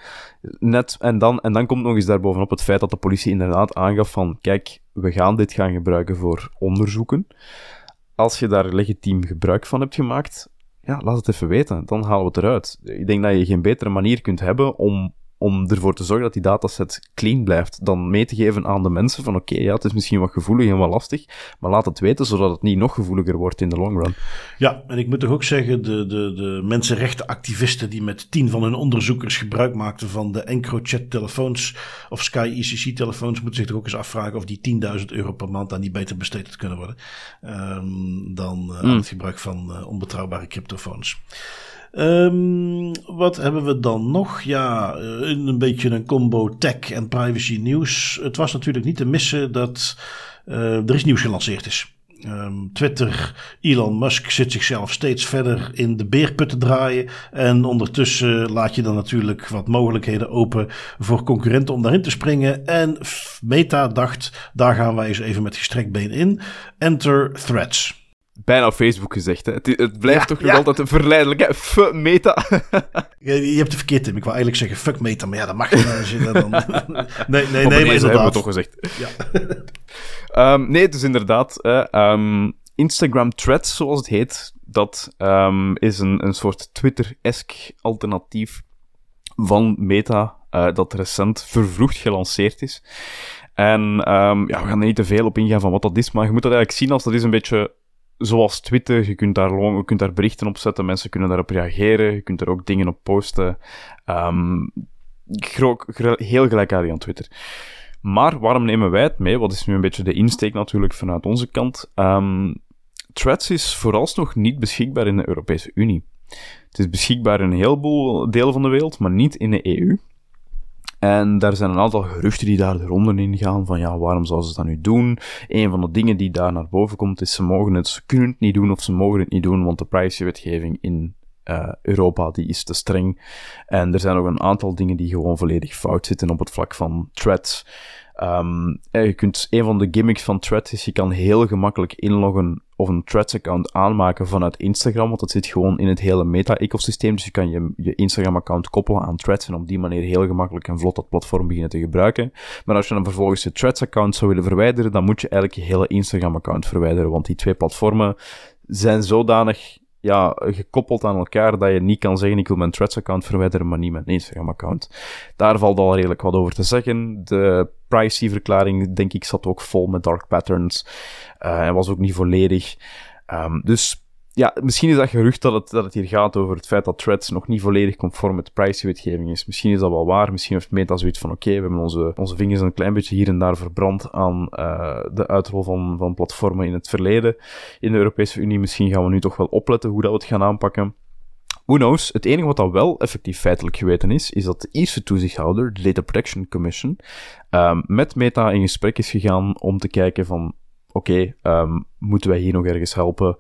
Net, en, dan, en dan komt nog eens daarbovenop het feit dat de politie inderdaad aangaf van, kijk, we gaan dit gaan gebruiken voor onderzoeken. Als je daar legitiem gebruik van hebt gemaakt, ja, laat het even weten. Dan halen we het eruit. Ik denk dat je geen betere manier kunt hebben om om ervoor te zorgen dat die dataset clean blijft, dan mee te geven aan de mensen van oké, ja, het is misschien wat gevoelig en wat lastig, maar laat het weten zodat het niet nog gevoeliger wordt in de long run.
Ja, en ik moet toch ook zeggen, de, de, de mensenrechtenactivisten die met tien van hun onderzoekers gebruik maakten van de EncroChat telefoons of Sky ECC telefoons, moeten zich toch ook eens afvragen of die 10.000 euro per maand dan niet beter besteed kunnen worden um, dan uh, aan het gebruik van uh, onbetrouwbare cryptofoons. Um, wat hebben we dan nog? Ja, eh, een beetje een combo tech en privacy nieuws. Het was natuurlijk niet te missen dat uh, er is nieuws gelanceerd is. Um, Twitter, Elon Musk zit zichzelf steeds verder in de beerput te draaien. En ondertussen laat je dan natuurlijk wat mogelijkheden open voor concurrenten om daarin te springen. En Meta dacht, daar gaan wij eens even met gestrekt been in. Enter Threads
bijna op Facebook gezegd. Hè. Het, het blijft toch nog altijd een verleidelijk. Fuck meta.
je, je, hebt het verkeerd, Tim. Ik wou eigenlijk zeggen fuck meta, maar ja, dat mag niet. Dan... nee, nee, nee, maar inderdaad. hebben
we toch gezegd. Ja. um, nee, dus inderdaad. um, Instagram Threads, zoals het heet, dat um, is een, een soort Twitter-esque alternatief van Meta, uh, dat recent vervroegd gelanceerd is. En um, ja, we gaan er niet te veel op ingaan van wat dat is, maar je moet dat eigenlijk zien als dat is een beetje zoals Twitter, je kunt daar, je kunt daar berichten op zetten, mensen kunnen daarop reageren, je kunt er ook dingen op posten. Um, heel gelijkaardig aan Twitter. Maar waarom nemen wij het mee? Wat is nu een beetje de insteek natuurlijk vanuit onze kant? Um, Threads is vooralsnog niet beschikbaar in de Europese Unie. Het is beschikbaar in een heleboel delen van de wereld, maar niet in de EU. En daar zijn een aantal geruchten die daar in gaan, van ja, waarom zouden ze dat nu doen? Een van de dingen die daar naar boven komt, is ze mogen het, ze kunnen het niet doen of ze mogen het niet doen, want de privacywetgeving in uh, Europa die is te streng. En er zijn nog een aantal dingen die gewoon volledig fout zitten op het vlak van threads. Um, je kunt, een van de gimmicks van Threads is, je kan heel gemakkelijk inloggen of een Threads-account aanmaken vanuit Instagram, want dat zit gewoon in het hele meta-ecosysteem. Dus je kan je, je Instagram-account koppelen aan Threads en op die manier heel gemakkelijk en vlot dat platform beginnen te gebruiken. Maar als je dan vervolgens je Threads-account zou willen verwijderen, dan moet je eigenlijk je hele Instagram-account verwijderen, want die twee platformen zijn zodanig ja, gekoppeld aan elkaar dat je niet kan zeggen ik wil mijn Threads-account verwijderen, maar niet mijn Instagram-account. Daar valt al redelijk wat over te zeggen. De privacy-verklaring, denk ik, zat ook vol met dark patterns. Uh, en was ook niet volledig. Um, dus ja, misschien is dat gerucht dat het, dat het hier gaat over het feit dat Threads nog niet volledig conform met pricewetgeving is. Misschien is dat wel waar. Misschien heeft Meta zoiets van: oké, we hebben onze, onze vingers een klein beetje hier en daar verbrand aan uh, de uitrol van, van platformen in het verleden in de Europese Unie. Misschien gaan we nu toch wel opletten hoe dat we het gaan aanpakken. Who knows? Het enige wat dat wel effectief feitelijk geweten is, is dat de eerste toezichthouder, de Data Protection Commission, um, met Meta in gesprek is gegaan om te kijken van oké, um, moeten wij hier nog ergens helpen?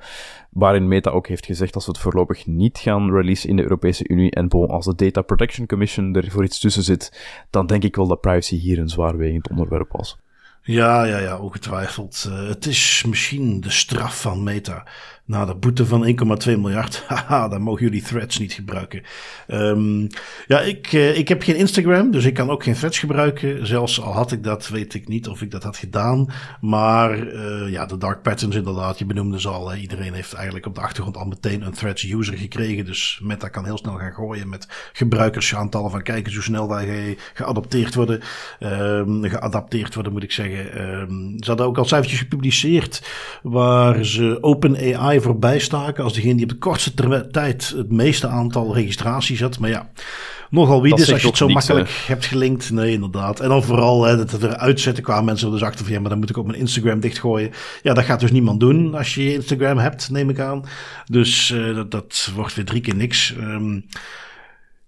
Waarin Meta ook heeft gezegd dat ze het voorlopig niet gaan release in de Europese Unie. En bon, als de Data Protection Commission er voor iets tussen zit, dan denk ik wel dat privacy hier een zwaarwegend onderwerp was.
Ja, ja, ja, ongetwijfeld. Uh, het is misschien de straf van Meta nou, de boete van 1,2 miljard, haha, dan mogen jullie threads niet gebruiken. Um, ja, ik, uh, ik heb geen Instagram, dus ik kan ook geen threads gebruiken. Zelfs al had ik dat, weet ik niet of ik dat had gedaan. Maar uh, ja, de dark patterns inderdaad, je benoemde ze al. Iedereen heeft eigenlijk op de achtergrond al meteen een threads user gekregen. Dus Meta kan heel snel gaan gooien met gebruikersaantallen van kijken hoe snel wij geadopteerd worden. Um, geadapteerd worden, moet ik zeggen. Um, ze hadden ook al cijfertjes gepubliceerd waar ze open AI voorbij staken als degene die op de kortste tijd het meeste aantal registraties had. Maar ja, nogal wie dus als je het zo makkelijk hebt gelinkt. Nee, inderdaad. En dan vooral hè, dat het eruit zetten kwamen mensen dus achter van ja, maar dan moet ik ook mijn Instagram dichtgooien. Ja, dat gaat dus niemand doen als je Instagram hebt, neem ik aan. Dus uh, dat, dat, wordt weer drie keer niks. Um,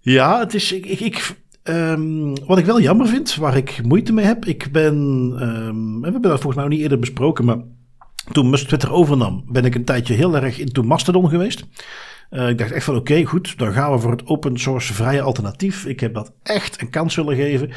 ja, het is. Ik, ik, ik Um, wat ik wel jammer vind, waar ik moeite mee heb. Ik ben. Um, we hebben dat volgens mij nog niet eerder besproken, maar toen Musk Twitter overnam, ben ik een tijdje heel erg into Mastodon geweest. Uh, ik dacht echt van oké, goed, dan gaan we voor het open source vrije alternatief. Ik heb dat echt een kans willen geven.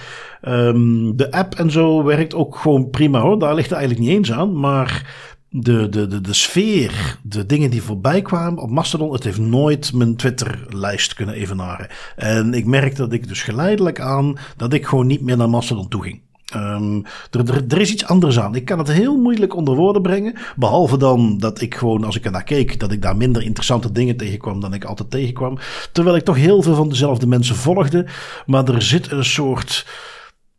Um, de app en zo werkt ook gewoon prima hoor. Daar ligt er eigenlijk niet eens aan. Maar de, de, de, de sfeer, de dingen die voorbij kwamen op Mastodon, het heeft nooit mijn Twitter-lijst kunnen evenaren. En ik merkte dat ik dus geleidelijk aan dat ik gewoon niet meer naar Mastodon toe ging. Um, er, er, is iets anders aan. Ik kan het heel moeilijk onder woorden brengen. Behalve dan dat ik gewoon, als ik er naar keek, dat ik daar minder interessante dingen tegenkwam dan ik altijd tegenkwam. Terwijl ik toch heel veel van dezelfde mensen volgde. Maar er zit een soort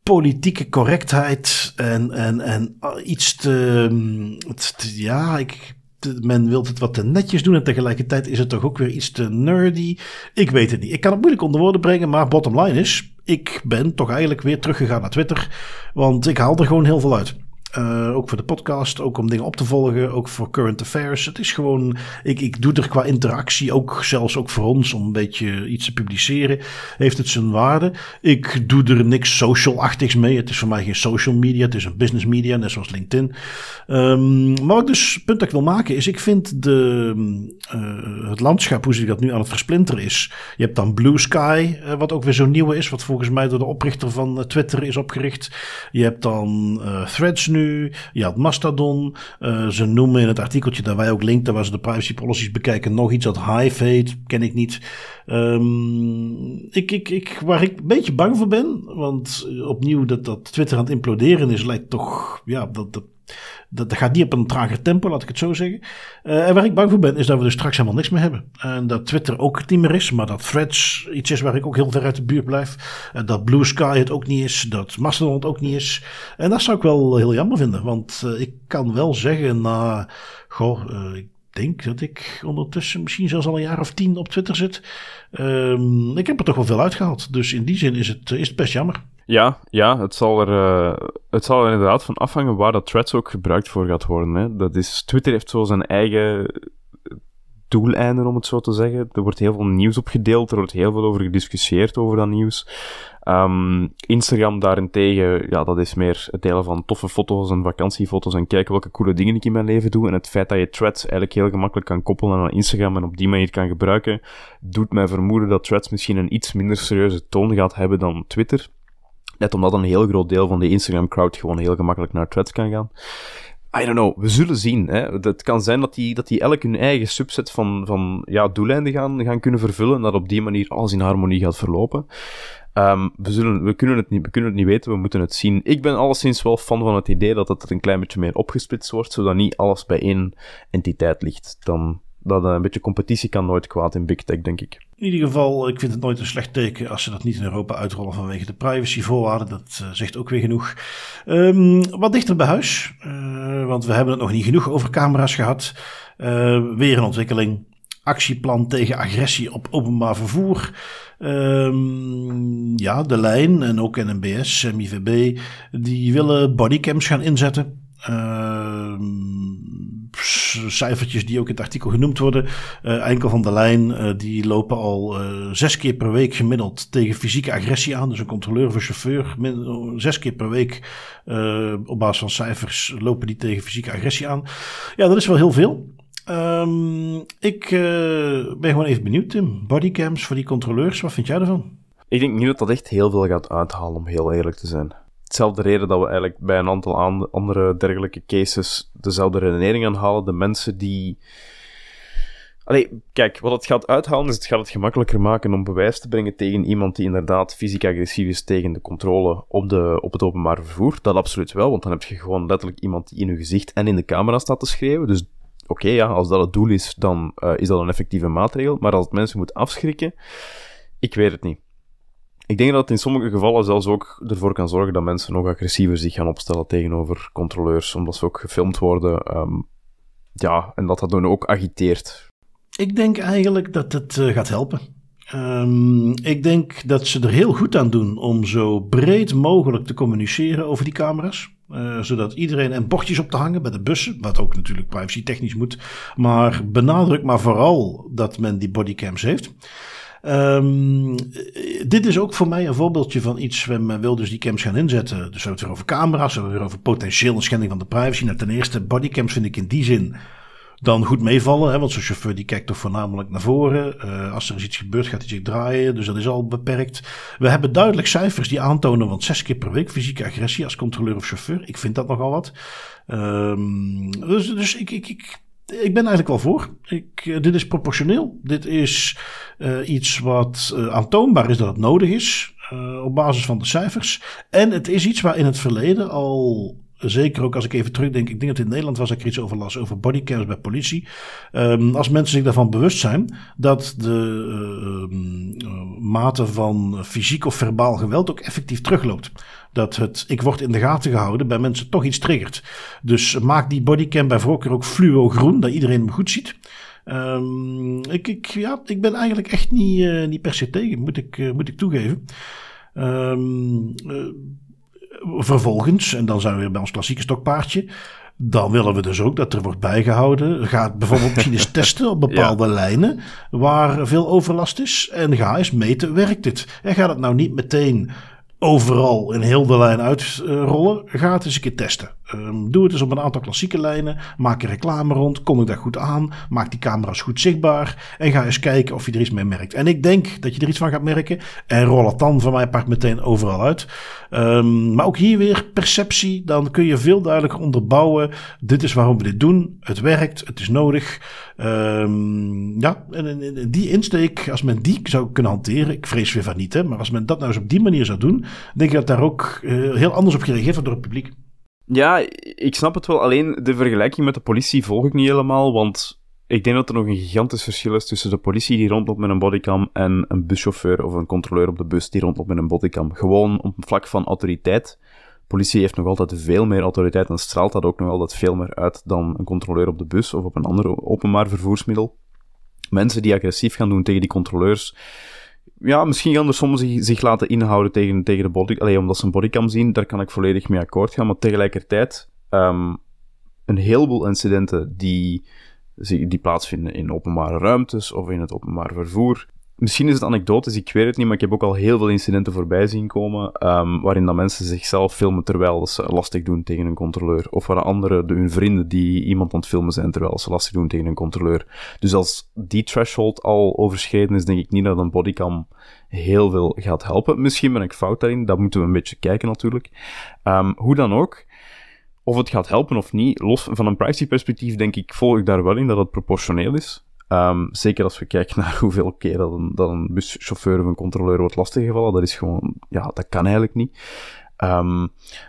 politieke correctheid en, en, en iets te, te ja, ik, men wil het wat te netjes doen en tegelijkertijd is het toch ook weer iets te nerdy. Ik weet het niet. Ik kan het moeilijk onder woorden brengen, maar bottom line is, ik ben toch eigenlijk weer teruggegaan naar Twitter, want ik haal er gewoon heel veel uit. Uh, ook voor de podcast, ook om dingen op te volgen, ook voor current affairs. Het is gewoon, ik, ik doe er qua interactie, ook zelfs ook voor ons, om een beetje iets te publiceren, heeft het zijn waarde. Ik doe er niks social-achtigs mee. Het is voor mij geen social media, het is een business media, net zoals LinkedIn. Um, maar wat dus, het punt dat ik wil maken is, ik vind de, uh, het landschap, hoe zich dat nu aan het versplinteren is. Je hebt dan Blue Sky, uh, wat ook weer zo nieuw is, wat volgens mij door de oprichter van Twitter is opgericht. Je hebt dan Threads nu je had Mastodon. Uh, ze noemen in het artikeltje dat wij ook linkten, waar ze de privacy policies bekijken, nog iets dat heet. Ken ik niet. Um, ik, ik, ik, waar ik een beetje bang voor ben, want opnieuw dat, dat Twitter aan het imploderen is, lijkt toch, ja, dat dat, dat, gaat niet op een trager tempo, laat ik het zo zeggen. Uh, en waar ik bang voor ben, is dat we er straks helemaal niks meer hebben. En dat Twitter ook niet meer is, maar dat Threads iets is waar ik ook heel ver uit de buurt blijf. Uh, dat Blue Sky het ook niet is, dat Mastodon het ook niet is. En dat zou ik wel heel jammer vinden, want uh, ik kan wel zeggen na, goh, denk dat ik ondertussen misschien zelfs al een jaar of tien op Twitter zit. Ehm, ik heb er toch wel veel uitgehaald. Dus in die zin is het, is best jammer.
Ja, ja het, zal er, uh, het zal er inderdaad van afhangen waar dat threads ook gebruikt voor gaat worden. Hè. Dat is, Twitter heeft zo zijn eigen doeleinden, om het zo te zeggen. Er wordt heel veel nieuws opgedeeld, er wordt heel veel over gediscussieerd over dat nieuws. Um, Instagram daarentegen, ja, dat is meer het delen van toffe foto's en vakantiefoto's en kijken welke coole dingen ik in mijn leven doe. En het feit dat je Threads eigenlijk heel gemakkelijk kan koppelen aan Instagram en op die manier kan gebruiken, doet mij vermoeden dat Threads misschien een iets minder serieuze toon gaat hebben dan Twitter. Net omdat een heel groot deel van de Instagram-crowd gewoon heel gemakkelijk naar Threads kan gaan. I don't know, we zullen zien. Hè. Het kan zijn dat die, dat die elk hun eigen subset van, van ja, doeleinden gaan, gaan kunnen vervullen en dat op die manier alles in harmonie gaat verlopen. Um, we, zullen, we, kunnen het niet, we kunnen het niet weten, we moeten het zien. Ik ben alleszins wel fan van het idee dat het een klein beetje meer opgesplitst wordt, zodat niet alles bij één entiteit ligt. Dan, dat een beetje competitie kan nooit kwaad in Big Tech, denk ik.
In ieder geval, ik vind het nooit een slecht teken als ze dat niet in Europa uitrollen vanwege de privacyvoorwaarden. Dat uh, zegt ook weer genoeg. Um, wat dichter bij huis, want we hebben het nog niet genoeg over camera's gehad. Uh, weer een ontwikkeling. Actieplan tegen agressie op openbaar vervoer. Um, ja, de lijn en ook NMBS, MIVB, die willen bodycams gaan inzetten. Uh, cijfertjes die ook in het artikel genoemd worden. Enkel van de lijn, uh, die lopen al uh, zes keer per week gemiddeld tegen fysieke agressie aan. Dus een controleur of een chauffeur, zes keer per week op basis van cijfers lopen die tegen fysieke agressie aan. Ja, dat is wel heel veel. Um, ik ben gewoon even benieuwd, Tim. Bodycams voor die controleurs, wat vind jij ervan?
Ik denk niet dat dat echt heel veel gaat uithalen, om heel eerlijk te zijn hetzelfde reden dat we eigenlijk bij een aantal andere dergelijke cases dezelfde redenering aanhalen. De mensen die. Allee, kijk, wat het gaat uithalen is het gaat het gemakkelijker maken om bewijs te brengen tegen iemand die inderdaad fysiek agressief is tegen de controle op, de, op het openbaar vervoer. Dat absoluut wel, want dan heb je gewoon letterlijk iemand die in je gezicht en in de camera staat te schreeuwen. Dus oké, ja, als dat het doel is, dan uh, is dat een effectieve maatregel. Maar als het mensen moet afschrikken, ik weet het niet. Ik denk dat het in sommige gevallen zelfs ook ervoor kan zorgen dat mensen nog agressiever zich gaan opstellen tegenover controleurs, omdat ze ook gefilmd worden. Um, ja, en dat dat dan ook agiteert.
Ik denk eigenlijk dat het uh, gaat helpen. Um, ik denk dat ze er heel goed aan doen om zo breed mogelijk te communiceren over die camera's. Uh, zodat iedereen en bordjes op te hangen bij de bussen, wat ook natuurlijk privacy technisch moet. Maar benadruk maar vooral dat men die bodycams heeft. Um, dit is ook voor mij een voorbeeldje van iets. Men wil dus die cams gaan inzetten. Dus we hebben het weer over camera's, we hebben het weer over potentieel een schending van de privacy. Nou, ten eerste, bodycams vind ik in die zin dan goed meevallen. Hè, want zo'n chauffeur die kijkt toch voornamelijk naar voren. Uh, als er iets gebeurt, gaat hij zich draaien. Dus dat is al beperkt. We hebben duidelijk cijfers die aantonen, want zes keer per week fysieke agressie als controleur of chauffeur. Ik vind dat nogal wat. Um, dus, dus ik, ik, ik ik ben eigenlijk wel voor. Ik, uh, dit is proportioneel. Dit is uh, iets wat uh, aantoonbaar is dat het nodig is. op basis van de cijfers. En het is iets waar in het verleden al zeker ook als ik even terugdenk, ik denk dat in Nederland was ik er iets over las, over bodycams bij politie. Um, als mensen zich daarvan bewust zijn dat de uh, mate van fysiek of verbaal geweld ook effectief terugloopt. Dat het ik word in de gaten gehouden bij mensen toch iets triggert. Dus maak die bodycam bij voorkeur ook fluo groen, dat iedereen hem goed ziet. Um, ik, ik, ja, ik ben eigenlijk echt niet, uh, niet per se tegen, moet ik, uh, moet ik toegeven. Um, vervolgens, en dan zijn we weer bij ons klassieke stokpaardje. Dan willen we dus ook dat er wordt bijgehouden. Ga bijvoorbeeld misschien eens testen op bepaalde ja. lijnen waar veel overlast is. En ga eens meten, werkt dit? En ga het nou niet meteen overal in heel de lijn uitrollen. Ga het eens een keer testen. Um, doe het eens op een aantal klassieke lijnen. Maak er reclame rond. Kondig dat goed aan. Maak die camera's goed zichtbaar. En ga eens kijken of je er iets mee merkt. En ik denk dat je er iets van gaat merken. En rol het dan van mijn part meteen overal uit. Um, maar ook hier weer perceptie. Dan kun je veel duidelijker onderbouwen. Dit is waarom we dit doen. Het werkt. Het is nodig. Um, ja, en, die insteek, als men die zou kunnen hanteren. Ik vrees weer van niet, hè. Maar als men dat nou eens op die manier zou doen. Denk ik dat daar ook uh, heel anders op gereageerd wordt door het publiek.
Ja, ik snap het wel. Alleen de vergelijking met de politie volg ik niet helemaal, want ik denk dat er nog een gigantisch verschil is tussen de politie die rondloopt met een bodycam en een buschauffeur of een controleur op de bus die rondloopt met een bodycam. Gewoon op het vlak van autoriteit. politie heeft nog altijd veel meer autoriteit en straalt dat ook nog altijd veel meer uit dan een controleur op de bus of op een ander openbaar vervoersmiddel. Mensen die agressief gaan doen tegen die controleurs, ja, misschien gaan er soms zich, laten inhouden tegen, tegen de body, alleen omdat ze een bodycam zien, daar kan ik volledig mee akkoord gaan, maar tegelijkertijd, um, een heleboel incidenten die, die plaatsvinden in openbare ruimtes of in het openbaar vervoer, Misschien is het anekdotisch, ik weet het niet, maar ik heb ook al heel veel incidenten voorbij zien komen, um, waarin dat mensen zichzelf filmen terwijl ze lastig doen tegen een controleur. Of waar anderen, de, hun vrienden, die iemand aan het filmen zijn terwijl ze lastig doen tegen een controleur. Dus als die threshold al overschreden is, denk ik niet dat een bodycam heel veel gaat helpen. Misschien ben ik fout daarin, dat moeten we een beetje kijken natuurlijk. Um, hoe dan ook, of het gaat helpen of niet, los van een privacy perspectief denk ik, volg ik daar wel in dat het proportioneel is. Um, zeker als we kijken naar hoeveel keer dat een, buschauffeur of een controleur wordt lastiggevallen. Dat is gewoon, ja, dat kan eigenlijk niet. Um,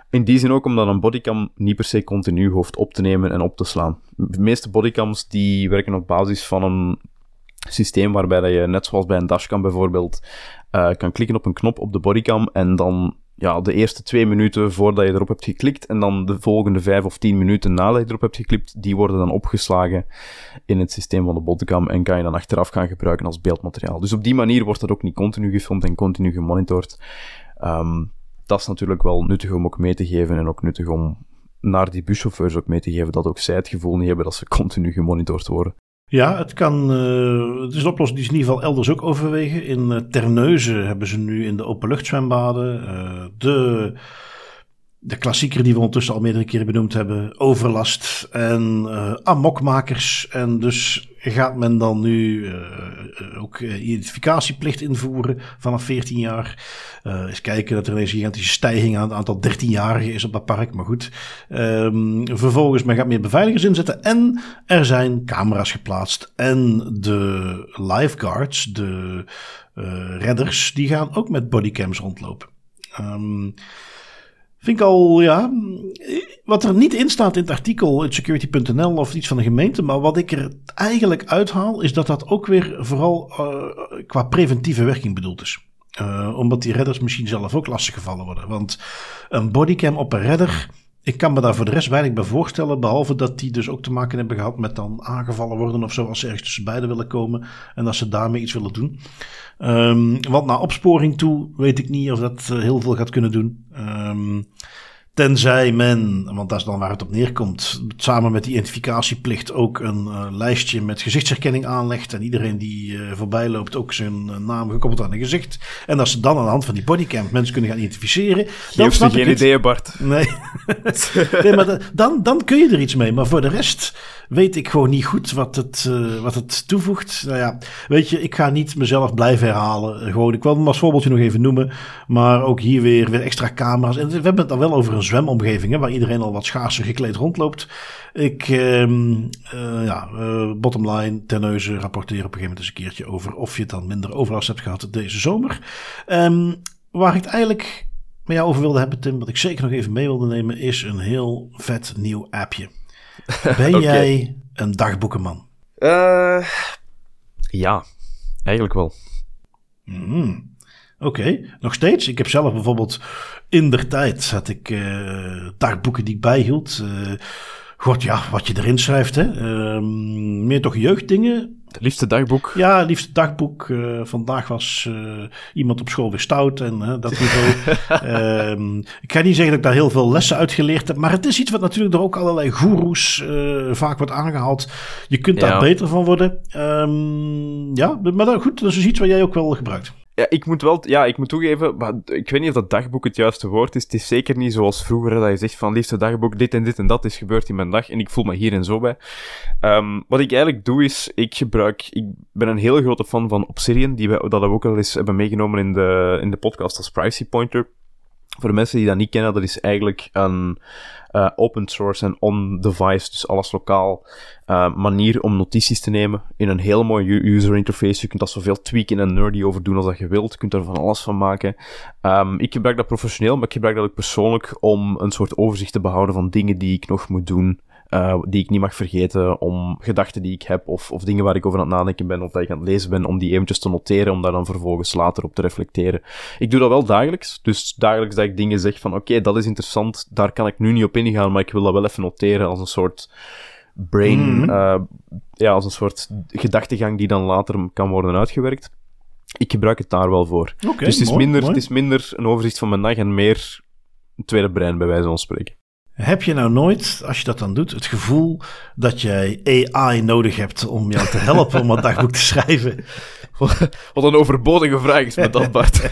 in die zin ook omdat een bodycam niet per se continu hoeft op te nemen en op te slaan. De meeste bodycams die werken op basis van een systeem waarbij dat je, net zoals bij een dashcam bijvoorbeeld, uh, kan klikken op een knop op de bodycam en dan ja, de eerste twee minuten voordat je erop hebt geklikt en dan de volgende vijf of tien minuten nadat je erop hebt geklikt, die worden dan opgeslagen in het systeem van de bodycam en kan je dan achteraf gaan gebruiken als beeldmateriaal. Dus op die manier wordt dat ook niet continu gefilmd en continu gemonitord. Um, dat is natuurlijk wel nuttig om ook mee te geven en ook nuttig om naar die buschauffeurs ook mee te geven dat ook zij het gevoel niet hebben dat ze continu gemonitord worden.
Ja, het kan. Uh, het is een oplossing die ze in ieder geval elders ook overwegen. In uh, Terneuzen hebben ze nu in de openluchtzwembaden uh, de de klassieker die we ondertussen al meerdere keren benoemd hebben, overlast en uh, amokmakers. En dus gaat men dan nu uh, ook identificatieplicht invoeren vanaf 14 jaar. Uh, eens kijken dat er een gigantische stijging aan het aantal 13-jarigen is op dat park. Maar goed, um, vervolgens men gaat meer beveiligers inzetten en er zijn camera's geplaatst. En de lifeguards, de redders, die gaan ook met bodycams rondlopen. Um, Vind ik al, ja. Wat er niet in staat in het artikel in security.nl of iets van de gemeente, maar wat ik er eigenlijk uithaal, is dat dat ook weer vooral uh, qua preventieve werking bedoeld is. Uh, omdat die redders misschien zelf ook lastig gevallen worden. Want een bodycam op een redder, ik kan me daar voor de rest weinig bij voorstellen. Behalve dat die dus ook te maken hebben gehad met dan aangevallen worden of zo. Als ze ergens tussen beiden willen komen. En dat ze daarmee iets willen doen. Um, want naar opsporing toe weet ik niet of dat uh, heel veel gaat kunnen doen. Um, Tenzij men, want dat is dan waar het op neerkomt, samen met die identificatieplicht ook een uh, lijstje met gezichtsherkenning aanlegt. En iedereen die uh, voorbij loopt ook zijn uh, naam gekoppeld aan een gezicht. En dat ze dan aan de hand van die bodycam mensen kunnen gaan identificeren.
Dan Geef geen idee, Bart.
Nee. nee, maar dan, dan kun je er iets mee. Maar voor de rest weet ik gewoon niet goed wat het, wat het toevoegt. Nou ja, weet je, ik ga niet mezelf blijven herhalen. Gewoon, ik wil hem als voorbeeldje nog even noemen. Maar ook hier weer, weer extra camera's. En we hebben het dan wel over een zwemomgevingen waar iedereen al wat schaarser gekleed rondloopt. Ik, uh, ja, uh, bottom line, Terneuzen rapporteren op een gegeven moment eens een keertje over of je dan minder overlast hebt gehad deze zomer. Um, waar ik het eigenlijk met jou over wilde hebben, Tim, wat ik zeker nog even mee wilde nemen, is een heel vet nieuw appje. Ben jij een dagboekenman?
Uh, ja, eigenlijk wel.
Mm. Oké, nog steeds. Ik heb zelf bijvoorbeeld in der tijd had ik uh, dagboeken die ik bijhield. Uh, God, ja, wat je erin schrijft, hè. Uh, meer toch jeugddingen.
Liefste dagboek.
Ja, liefste dagboek. Uh, vandaag was uh, iemand op school weer stout en uh, dat niveau. Ehm, ik ga niet zeggen dat ik daar heel veel lessen uit geleerd heb, maar het is iets wat natuurlijk door ook allerlei goeroes vaak wordt aangehaald. Je kunt daar ja. beter van worden. Um, ja, maar goed, dat is dus iets wat jij ook wel gebruikt.
Ja, ik moet wel, ja, ik moet toegeven, maar ik weet niet of dat dagboek het juiste woord is. Het is zeker niet zoals vroeger, dat je zegt van liefste dagboek, dit en dit en dat is gebeurd in mijn dag. En ik voel me hier en zo bij. Um, wat ik eigenlijk doe is, ik gebruik, ik ben een hele grote fan van Obsidian, die we, dat we ook al eens hebben meegenomen in de, in de podcast als privacy pointer. Voor de mensen die dat niet kennen, dat is eigenlijk een uh, open source en on-device, dus alles lokaal, uh, manier om notities te nemen in een heel mooie user interface. Je kunt dat zoveel tweaken en nerdy over doen als dat je wilt. Je kunt er van alles van maken. Um, ik gebruik dat professioneel, maar ik gebruik dat ook persoonlijk om een soort overzicht te behouden van dingen die ik nog moet doen uh, die ik niet mag vergeten, om gedachten die ik heb of, of dingen waar ik over aan het nadenken ben of dat ik aan het lezen ben, om die eventjes te noteren, om daar dan vervolgens later op te reflecteren. Ik doe dat wel dagelijks, dus dagelijks dat ik dingen zeg van oké, dat is interessant, daar kan ik nu niet op ingaan, maar ik wil dat wel even noteren als een soort brain, mm uh, ja, als een soort gedachtegang die dan later kan worden uitgewerkt. Ik gebruik het daar wel voor.
Okay,
dus het is,
mooi,
minder,
mooi.
het is minder een overzicht van mijn dag en meer een tweede brein, bij wijze van spreken.
Heb je nou nooit, als je dat dan doet, het gevoel dat jij AI nodig hebt om jou te helpen om dat dagboek te schrijven?
Wat een overbodige vraag is met dat, Bart.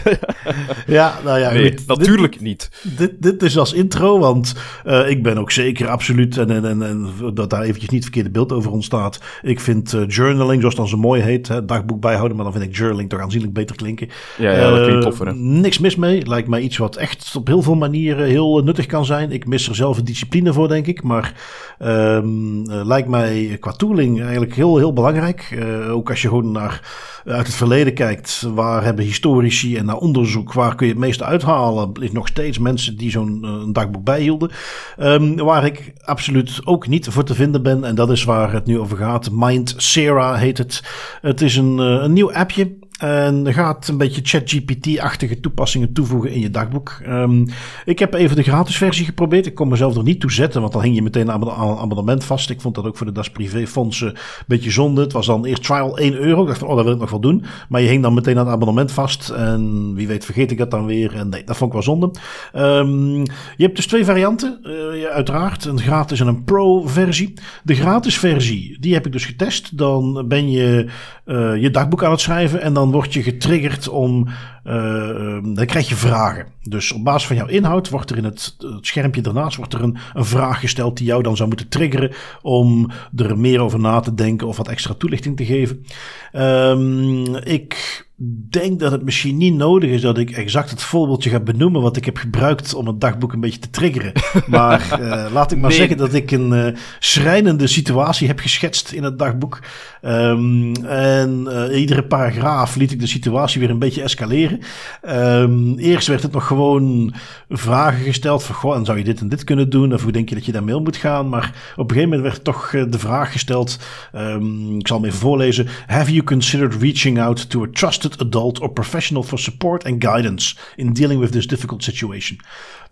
ja, nou ja.
Nee,
goed,
natuurlijk
dit,
niet.
Dit, dit is als intro, want uh, ik ben ook zeker absoluut, en, en, en, en, dat daar eventjes niet het verkeerde beeld over ontstaat. Ik vind uh, journaling, zoals dan zo mooi heet, hè, dagboek bijhouden, maar dan vind ik journaling toch aanzienlijk beter klinken.
Ja, ja dat klinkt toffer. Hè?
Uh, niks mis mee. Lijkt mij iets wat echt op heel veel manieren heel nuttig kan zijn. Ik mis er zelf een discipline voor, denk ik. Maar um, lijkt mij qua tooling eigenlijk heel, heel belangrijk. Uh, ook als je gewoon naar uit het verleden kijkt, waar hebben historici en naar onderzoek, waar kun je het meeste uithalen, is nog steeds mensen die zo'n dagboek bijhielden. Um, waar ik absoluut ook niet voor te vinden ben, en dat is waar het nu over gaat. Mind Sarah heet het. Het is een, een nieuw appje. En gaat een beetje ChatGPT-achtige toepassingen toevoegen in je dagboek. Um, ik heb even de gratis versie geprobeerd. Ik kon mezelf er niet toe zetten, want dan hing je meteen een abonnement vast. Ik vond dat ook voor de Das Privé fondsen een beetje zonde. Het was dan eerst trial 1 euro. Ik dacht van, oh, dat wil ik nog wel doen. Maar je hing dan meteen aan het abonnement vast. En wie weet vergeet ik dat dan weer. En nee, dat vond ik wel zonde. Um, je hebt dus twee varianten. Uh, uiteraard een gratis en een pro-versie. De gratis versie, die heb ik dus getest. Dan ben je uh, je dagboek aan het schrijven en dan word je getriggerd om. Uh, dan krijg je vragen. Dus op basis van jouw inhoud wordt er in het, schermpje daarnaast wordt er een, vraag gesteld die jou dan zou moeten triggeren om er meer over na te denken of wat extra toelichting te geven. Um, ik denk dat het misschien niet nodig is dat ik exact het voorbeeldje ga benoemen wat ik heb gebruikt om het dagboek een beetje te triggeren. Maar uh, laat ik maar nee. zeggen dat ik een uh, schrijnende situatie heb geschetst in het dagboek. Um, en uh, iedere paragraaf liet ik de situatie weer een beetje escaleren. Um, eerst werd het nog gewoon vragen gesteld van, goh, en zou je dit en dit kunnen doen? Of hoe denk je dat je daarmee om moet gaan? Maar op een gegeven moment werd toch de vraag gesteld, um, ik zal hem even voorlezen. Have you considered reaching out to a trusted adult or professional for support and guidance in dealing with this difficult situation.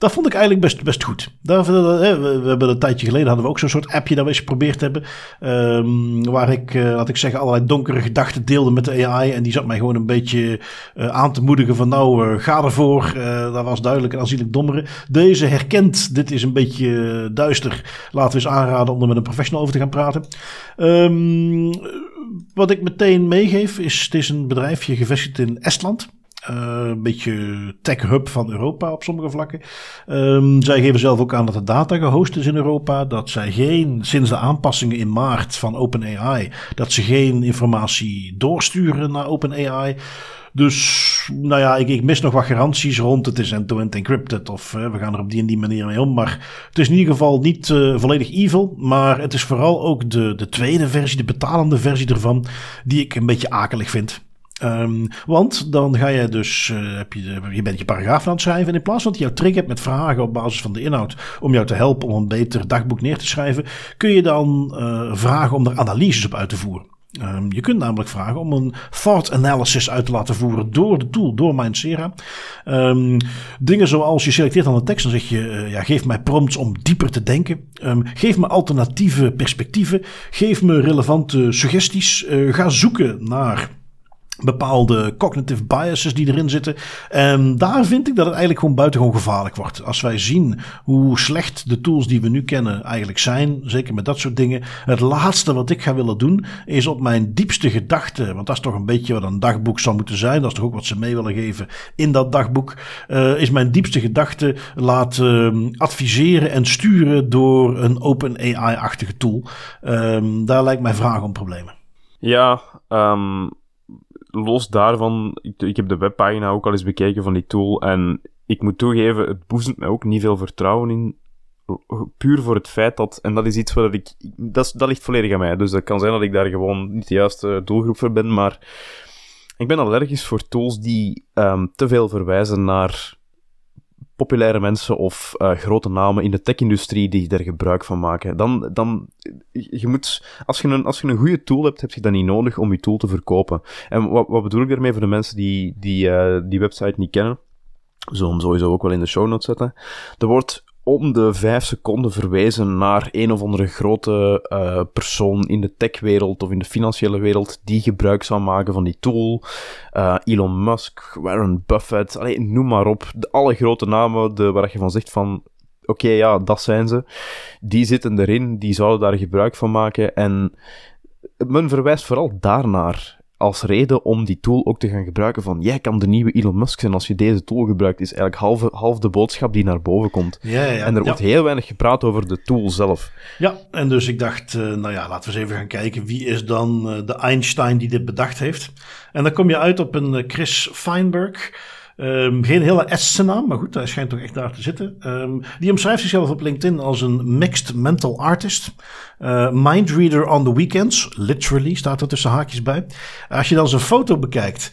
Dat vond ik eigenlijk best, best goed. Daar, we hebben een tijdje geleden hadden we ook zo'n soort appje dat we eens geprobeerd hebben. Um, waar ik, uh, laat ik zeggen, allerlei donkere gedachten deelde met de AI. En die zat mij gewoon een beetje uh, aan te moedigen van nou, uh, ga ervoor. dat was duidelijk en aanzienlijk dommere. Deze herkent, dit is een beetje duister. Laten we eens aanraden om er met een professional over te gaan praten. Um, wat ik meteen meegeef is, het is een bedrijfje gevestigd in Estland. Uh, een beetje tech hub van Europa op sommige vlakken. Um, zij geven zelf ook aan dat de data gehost is in Europa. Dat zij geen, sinds de aanpassingen in maart van OpenAI, dat ze geen informatie doorsturen naar OpenAI. Dus, nou ja, ik, ik, mis nog wat garanties rond. Het is end-to-end encrypted of we gaan er op die en die manier mee om. Maar het is in ieder geval niet uh, volledig evil. Maar het is vooral ook de, de tweede versie, de betalende versie ervan, die ik een beetje akelig vind. Um, want dan ga je dus, uh, heb je, je bent je paragraaf aan het schrijven. En in plaats van dat je jou triggert met vragen op basis van de inhoud. om jou te helpen om een beter dagboek neer te schrijven. kun je dan uh, vragen om er analyses op uit te voeren. Um, je kunt namelijk vragen om een thought analysis uit te laten voeren door de tool, door Mindsera. Um, dingen zoals je selecteert aan de tekst, dan zeg je, uh, ja, geef mij prompts om dieper te denken. Um, geef me alternatieve perspectieven. Geef me relevante suggesties. Uh, ga zoeken naar bepaalde cognitive biases die erin zitten. En daar vind ik dat het eigenlijk gewoon buitengewoon gevaarlijk wordt. Als wij zien hoe slecht de tools die we nu kennen eigenlijk zijn, zeker met dat soort dingen. Het laatste wat ik ga willen doen is op mijn diepste gedachten, want dat is toch een beetje wat een dagboek zou moeten zijn. Dat is toch ook wat ze mee willen geven in dat dagboek. Uh, is mijn diepste gedachten laten uh, adviseren en sturen door een open AI-achtige tool. Uh, daar lijkt mij vragen om problemen.
Ja, um los daarvan, ik, ik, heb de webpagina ook al eens bekeken van die tool en ik moet toegeven, het boezemt mij ook niet veel vertrouwen in. Puur voor het feit dat, en dat is iets wat ik, dat, dat ligt volledig aan mij. Dus dat kan zijn dat ik daar gewoon niet de juiste doelgroep voor ben, maar ik ben allergisch voor tools die um, te veel verwijzen naar populaire mensen of uh, grote namen in de tech-industrie die er gebruik van maken. Dan, dan je moet, als je, een, als je een goede tool hebt, heb je dat niet nodig om je tool te verkopen. En wat, wat bedoel ik daarmee voor de mensen die die, uh, die website niet kennen? Zullen hem sowieso ook wel in de show notes zetten. Er wordt om de vijf seconden verwijzen naar een of andere grote uh, persoon in de techwereld of in de financiële wereld die gebruik zou maken van die tool. Uh, Elon Musk, Warren Buffett, allee, noem maar op. De, alle grote namen de, waar je van zegt van oké, ja, dat zijn ze. Die zitten erin, die zouden daar gebruik van maken. En men verwijst vooral daarnaar als reden om die tool ook te gaan gebruiken van jij kan de nieuwe Elon Musk zijn als je deze tool gebruikt, is eigenlijk half, half de boodschap die naar boven komt.
Ja, ja,
en er wordt heel weinig gepraat over de tool zelf.
Ja, en dus ik dacht, uh, nou ja, laten we eens even gaan kijken wie is dan uh, de Einstein die dit bedacht heeft. En dan kom je uit op een uh, Chris Feinberg. Um, geen hele Estse maar goed, hij schijnt toch echt daar te zitten. Um, die omschrijft zichzelf op LinkedIn als een mixed mental artist. Uh, mindreader on the weekends, literally staat er tussen haakjes bij. Als je dan zijn foto bekijkt,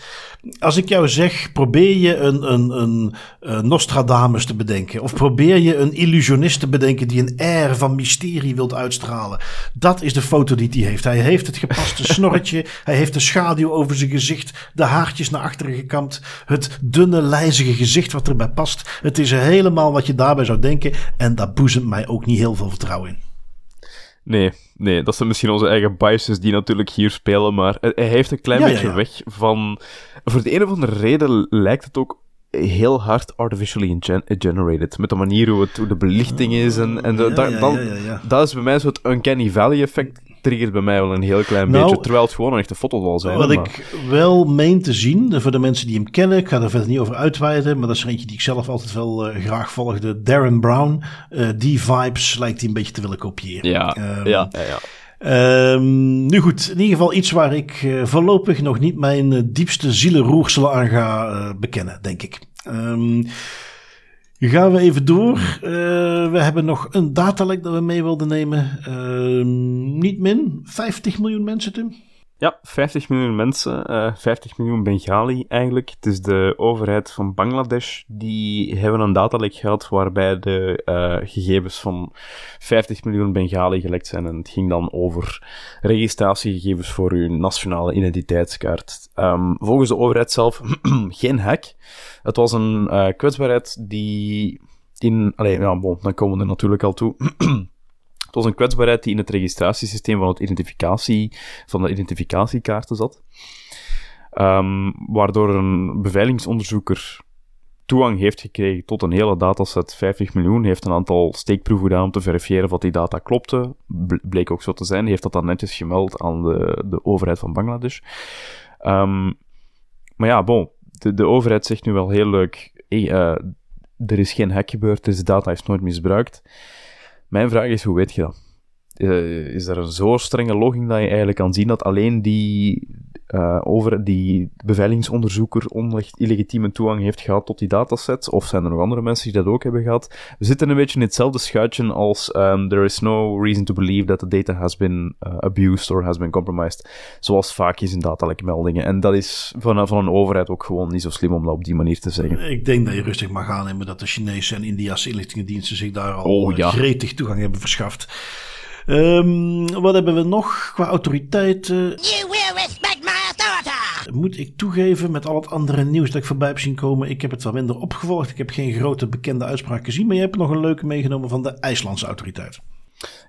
als ik jou zeg, probeer je een, een, een, een Nostradamus te bedenken. Of probeer je een illusionist te bedenken die een air van mysterie wilt uitstralen. Dat is de foto die hij heeft. Hij heeft het gepaste snorretje. hij heeft de schaduw over zijn gezicht. De haartjes naar achteren gekamd. Het dunne, lijzige gezicht wat erbij past. Het is helemaal wat je daarbij zou denken. En dat boezemt mij ook niet heel veel vertrouwen in.
Nee, nee, dat zijn misschien onze eigen biases die natuurlijk hier spelen, maar hij heeft een klein beetje weg van... Voor de een of andere reden lijkt het ook heel hard artificially generated. Met de manier hoe, het, hoe de belichting is en, en de, dan, dat is bij mij zo het uncanny valley effect triggert bij mij wel een heel klein nou, beetje. Terwijl het gewoon een echte foto zal zijn.
Wat ik wel meen te zien, voor de mensen die hem kennen, ik ga er verder niet over uitweiden, maar dat is er eentje die ik zelf altijd wel uh, graag volgde. Darren Brown. Uh, die vibes lijkt hij een beetje te willen kopiëren.
Ja, um, ja, ja. ja.
Um, nu goed, in ieder geval iets waar ik uh, voorlopig nog niet mijn diepste zielenroerselen aan ga bekennen, denk ik. Um, Gaan we even door. Uh, we hebben nog een datalek dat we mee wilden nemen. Uh, niet min, 50 miljoen mensen, Tim.
Ja, 50 miljoen mensen, uh, eh, 50 miljoen Bengali eigenlijk. Het is de overheid van Bangladesh. Die hebben een datalek gehad waarbij de uh, gegevens van 50 miljoen Bengali gelekt zijn. En het ging dan over registratiegegevens voor uw nationale identiteitskaart. Um, volgens de overheid zelf geen hack. Het was een uh, kwetsbaarheid die in... Allee, ja, bon, dan komen we er natuurlijk al toe. Het was een kwetsbaarheid die in het registratiesysteem van, het identificatie, van de identificatiekaarten zat. Um, waardoor een beveiligingsonderzoeker toegang heeft gekregen tot een hele dataset, 50 miljoen, heeft een aantal steekproeven gedaan om te verifiëren of die data klopte. Bleek ook zo te zijn, heeft dat dan netjes gemeld aan de, de overheid van Bangladesh. Um, maar ja, bon, de, de overheid zegt nu wel heel leuk, uh, er is geen hack gebeurd, deze data is nooit misbruikt. Mijn vraag is, hoe weet je dat? Uh, is er een zo strenge logging dat je eigenlijk kan zien dat alleen die, uh, over die beveiligingsonderzoeker illegitieme toegang heeft gehad tot die datasets? Of zijn er nog andere mensen die dat ook hebben gehad? We zitten een beetje in hetzelfde schuitje als um, there is no reason to believe that the data has been uh, abused or has been compromised. Zoals vaak is in datalekmeldingen. En dat is van, van een overheid ook gewoon niet zo slim om dat op die manier te zeggen.
Ik denk dat je rustig mag aannemen dat de Chinese en Indiase inlichtingendiensten zich daar al oh, ja. gretig toegang hebben verschaft. Um, wat hebben we nog qua autoriteiten? You will respect my authority! Moet ik toegeven, met al het andere nieuws dat ik voorbij heb zien komen, ik heb het wel minder opgevolgd. Ik heb geen grote bekende uitspraken gezien, maar je hebt nog een leuke meegenomen van de IJslandse autoriteit.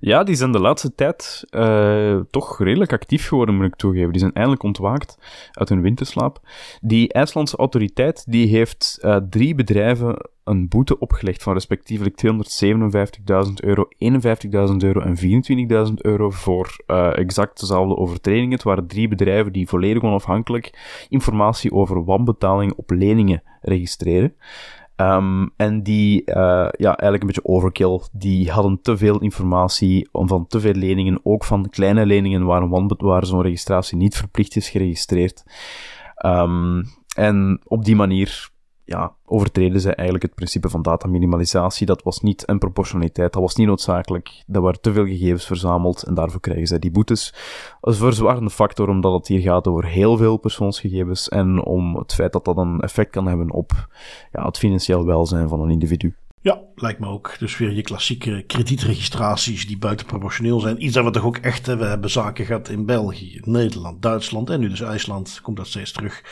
Ja, die zijn de laatste tijd uh, toch redelijk actief geworden, moet ik toegeven. Die zijn eindelijk ontwaakt uit hun winterslaap. Die IJslandse autoriteit die heeft uh, drie bedrijven een boete opgelegd van respectievelijk 257.000 euro, 51.000 euro en 24.000 euro voor uh, exact dezelfde overtredingen. Het waren drie bedrijven die volledig onafhankelijk informatie over wanbetaling op leningen registreren. Um, en die, uh, ja, eigenlijk een beetje overkill. Die hadden te veel informatie van te veel leningen, ook van kleine leningen waar, waar zo'n registratie niet verplicht is geregistreerd. Um, en op die manier ja, overtreden zij eigenlijk het principe van dataminimalisatie. Dat was niet een proportionaliteit, dat was niet noodzakelijk. Er waren te veel gegevens verzameld en daarvoor krijgen zij die boetes. Een verzwarende factor omdat het hier gaat over heel veel persoonsgegevens en om het feit dat dat een effect kan hebben op ja, het financieel welzijn van een individu.
Ja, lijkt me ook. Dus weer je klassieke kredietregistraties die buitenproportioneel zijn. Iets dat we toch ook echt hebben. We hebben zaken gehad in België, Nederland, Duitsland en nu dus IJsland. Komt dat steeds terug.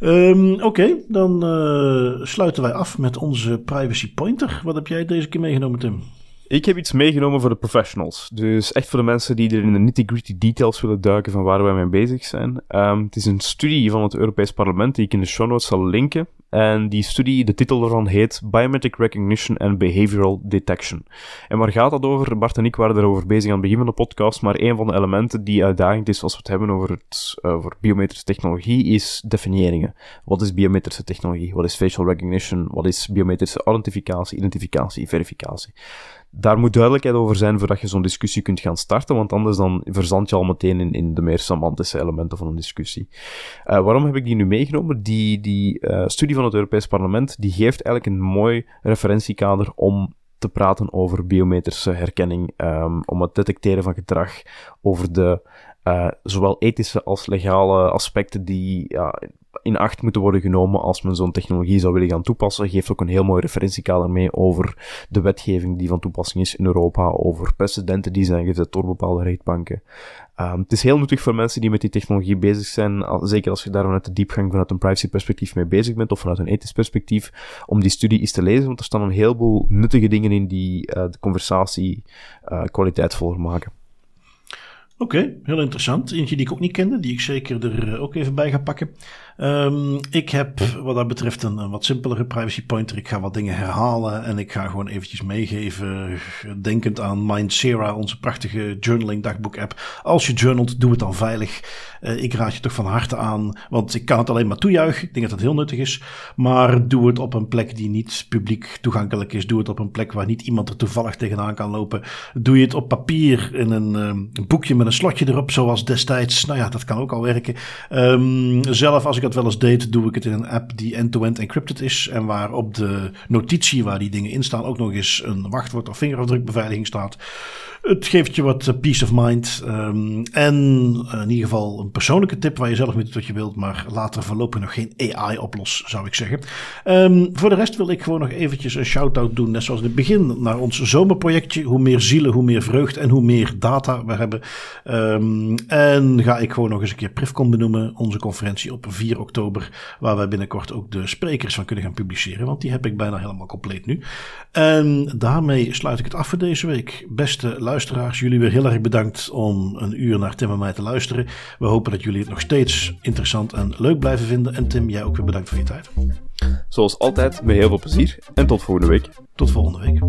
Um, Oké, dan uh, sluiten wij af met onze privacy pointer. Wat heb jij deze keer meegenomen, Tim?
Ik heb iets meegenomen voor de professionals. Dus echt voor de mensen die er in de nitty-gritty details willen duiken van waar wij mee bezig zijn. Um, het is een studie van het Europees Parlement die ik in de show notes zal linken. En die studie, de titel ervan heet Biometric Recognition and Behavioral Detection. En waar gaat dat over? Bart en ik waren erover bezig aan het begin van de podcast, maar een van de elementen die uitdagend is als we het hebben over, het, uh, over biometrische technologie is definiëringen. Wat is biometrische technologie? Wat is facial recognition? Wat is biometrische identificatie, identificatie, verificatie? Daar moet duidelijkheid over zijn voordat je zo'n discussie kunt gaan starten, want anders dan verzand je al meteen in, de meer semantische elementen van een discussie. Uh, waarom heb ik die nu meegenomen? Die, die uh, studie van het Europees Parlement, die geeft eigenlijk een mooi referentiekader om te praten over biometrische herkenning, um, om het detecteren van gedrag, over de uh, zowel ethische als legale aspecten die in acht moeten worden genomen als men zo'n technologie zou willen gaan toepassen. Geeft ook een heel mooi referentiekader mee over de wetgeving die van toepassing is in Europa, over precedenten die zijn gezet door bepaalde rechtbanken. Um, het is heel nuttig voor mensen die met die technologie bezig zijn, zeker als je daar vanuit de diepgang vanuit een privacy perspectief mee bezig bent, of vanuit een ethisch perspectief, om die studie eens te lezen, want er staan een heleboel nuttige dingen in die uh, de conversatie uh, maken.
Oké, heel interessant. Eentje die ik ook niet kende, die ik zeker er eh, ook even bij ga pakken. Um, ik heb wat dat betreft een, wat simpelere privacy pointer. Ik ga wat dingen herhalen en ik ga gewoon eventjes meegeven, denkend aan Mindsera, onze prachtige journaling dagboek app. Als je journalt, doe het dan veilig. Uh, ik raad je toch van harte aan, want ik kan het alleen maar toejuichen. Ik denk dat het heel nuttig is. Maar doe het op een plek die niet publiek toegankelijk is. Doe het op een plek waar niet iemand er toevallig tegenaan kan lopen. Doe je het op papier in een, een boekje met een slotje erop, zoals destijds. Nou ja, dat kan ook al werken. Um, zelf, als ik dat wel eens deed, doe ik het in een app die end-to-end encrypted is. En waar op de notitie waar die dingen in staan ook nog eens een wachtwoord of vingerafdrukbeveiliging staat. Het geeft je wat eh, peace of mind. Um, en uh, in ieder geval een persoonlijke tip waar je zelf mee doet wat je wilt. Maar later voorlopig nog geen AI oplos, zou ik zeggen. Um, voor de rest wil ik gewoon nog eventjes een shout-out doen. Net zoals in het begin naar ons zomerprojectje. Hoe meer zielen, hoe meer vreugd en hoe meer data we hebben. Um, en ga ik gewoon nog eens een keer Privcon benoemen. Onze conferentie op 4 oktober. Waar wij binnenkort ook de sprekers van kunnen gaan publiceren. Want die heb ik bijna helemaal compleet nu. En daarmee sluit ik het af voor deze week. Beste luisteraars luisteraars, jullie weer heel erg bedankt om een uur naar Tim en mij te luisteren. We hopen dat jullie het nog steeds interessant en leuk blijven vinden. En Tim, jij ook weer bedankt voor je tijd.
Zoals altijd, met heel veel plezier en tot volgende week.
Tot volgende week.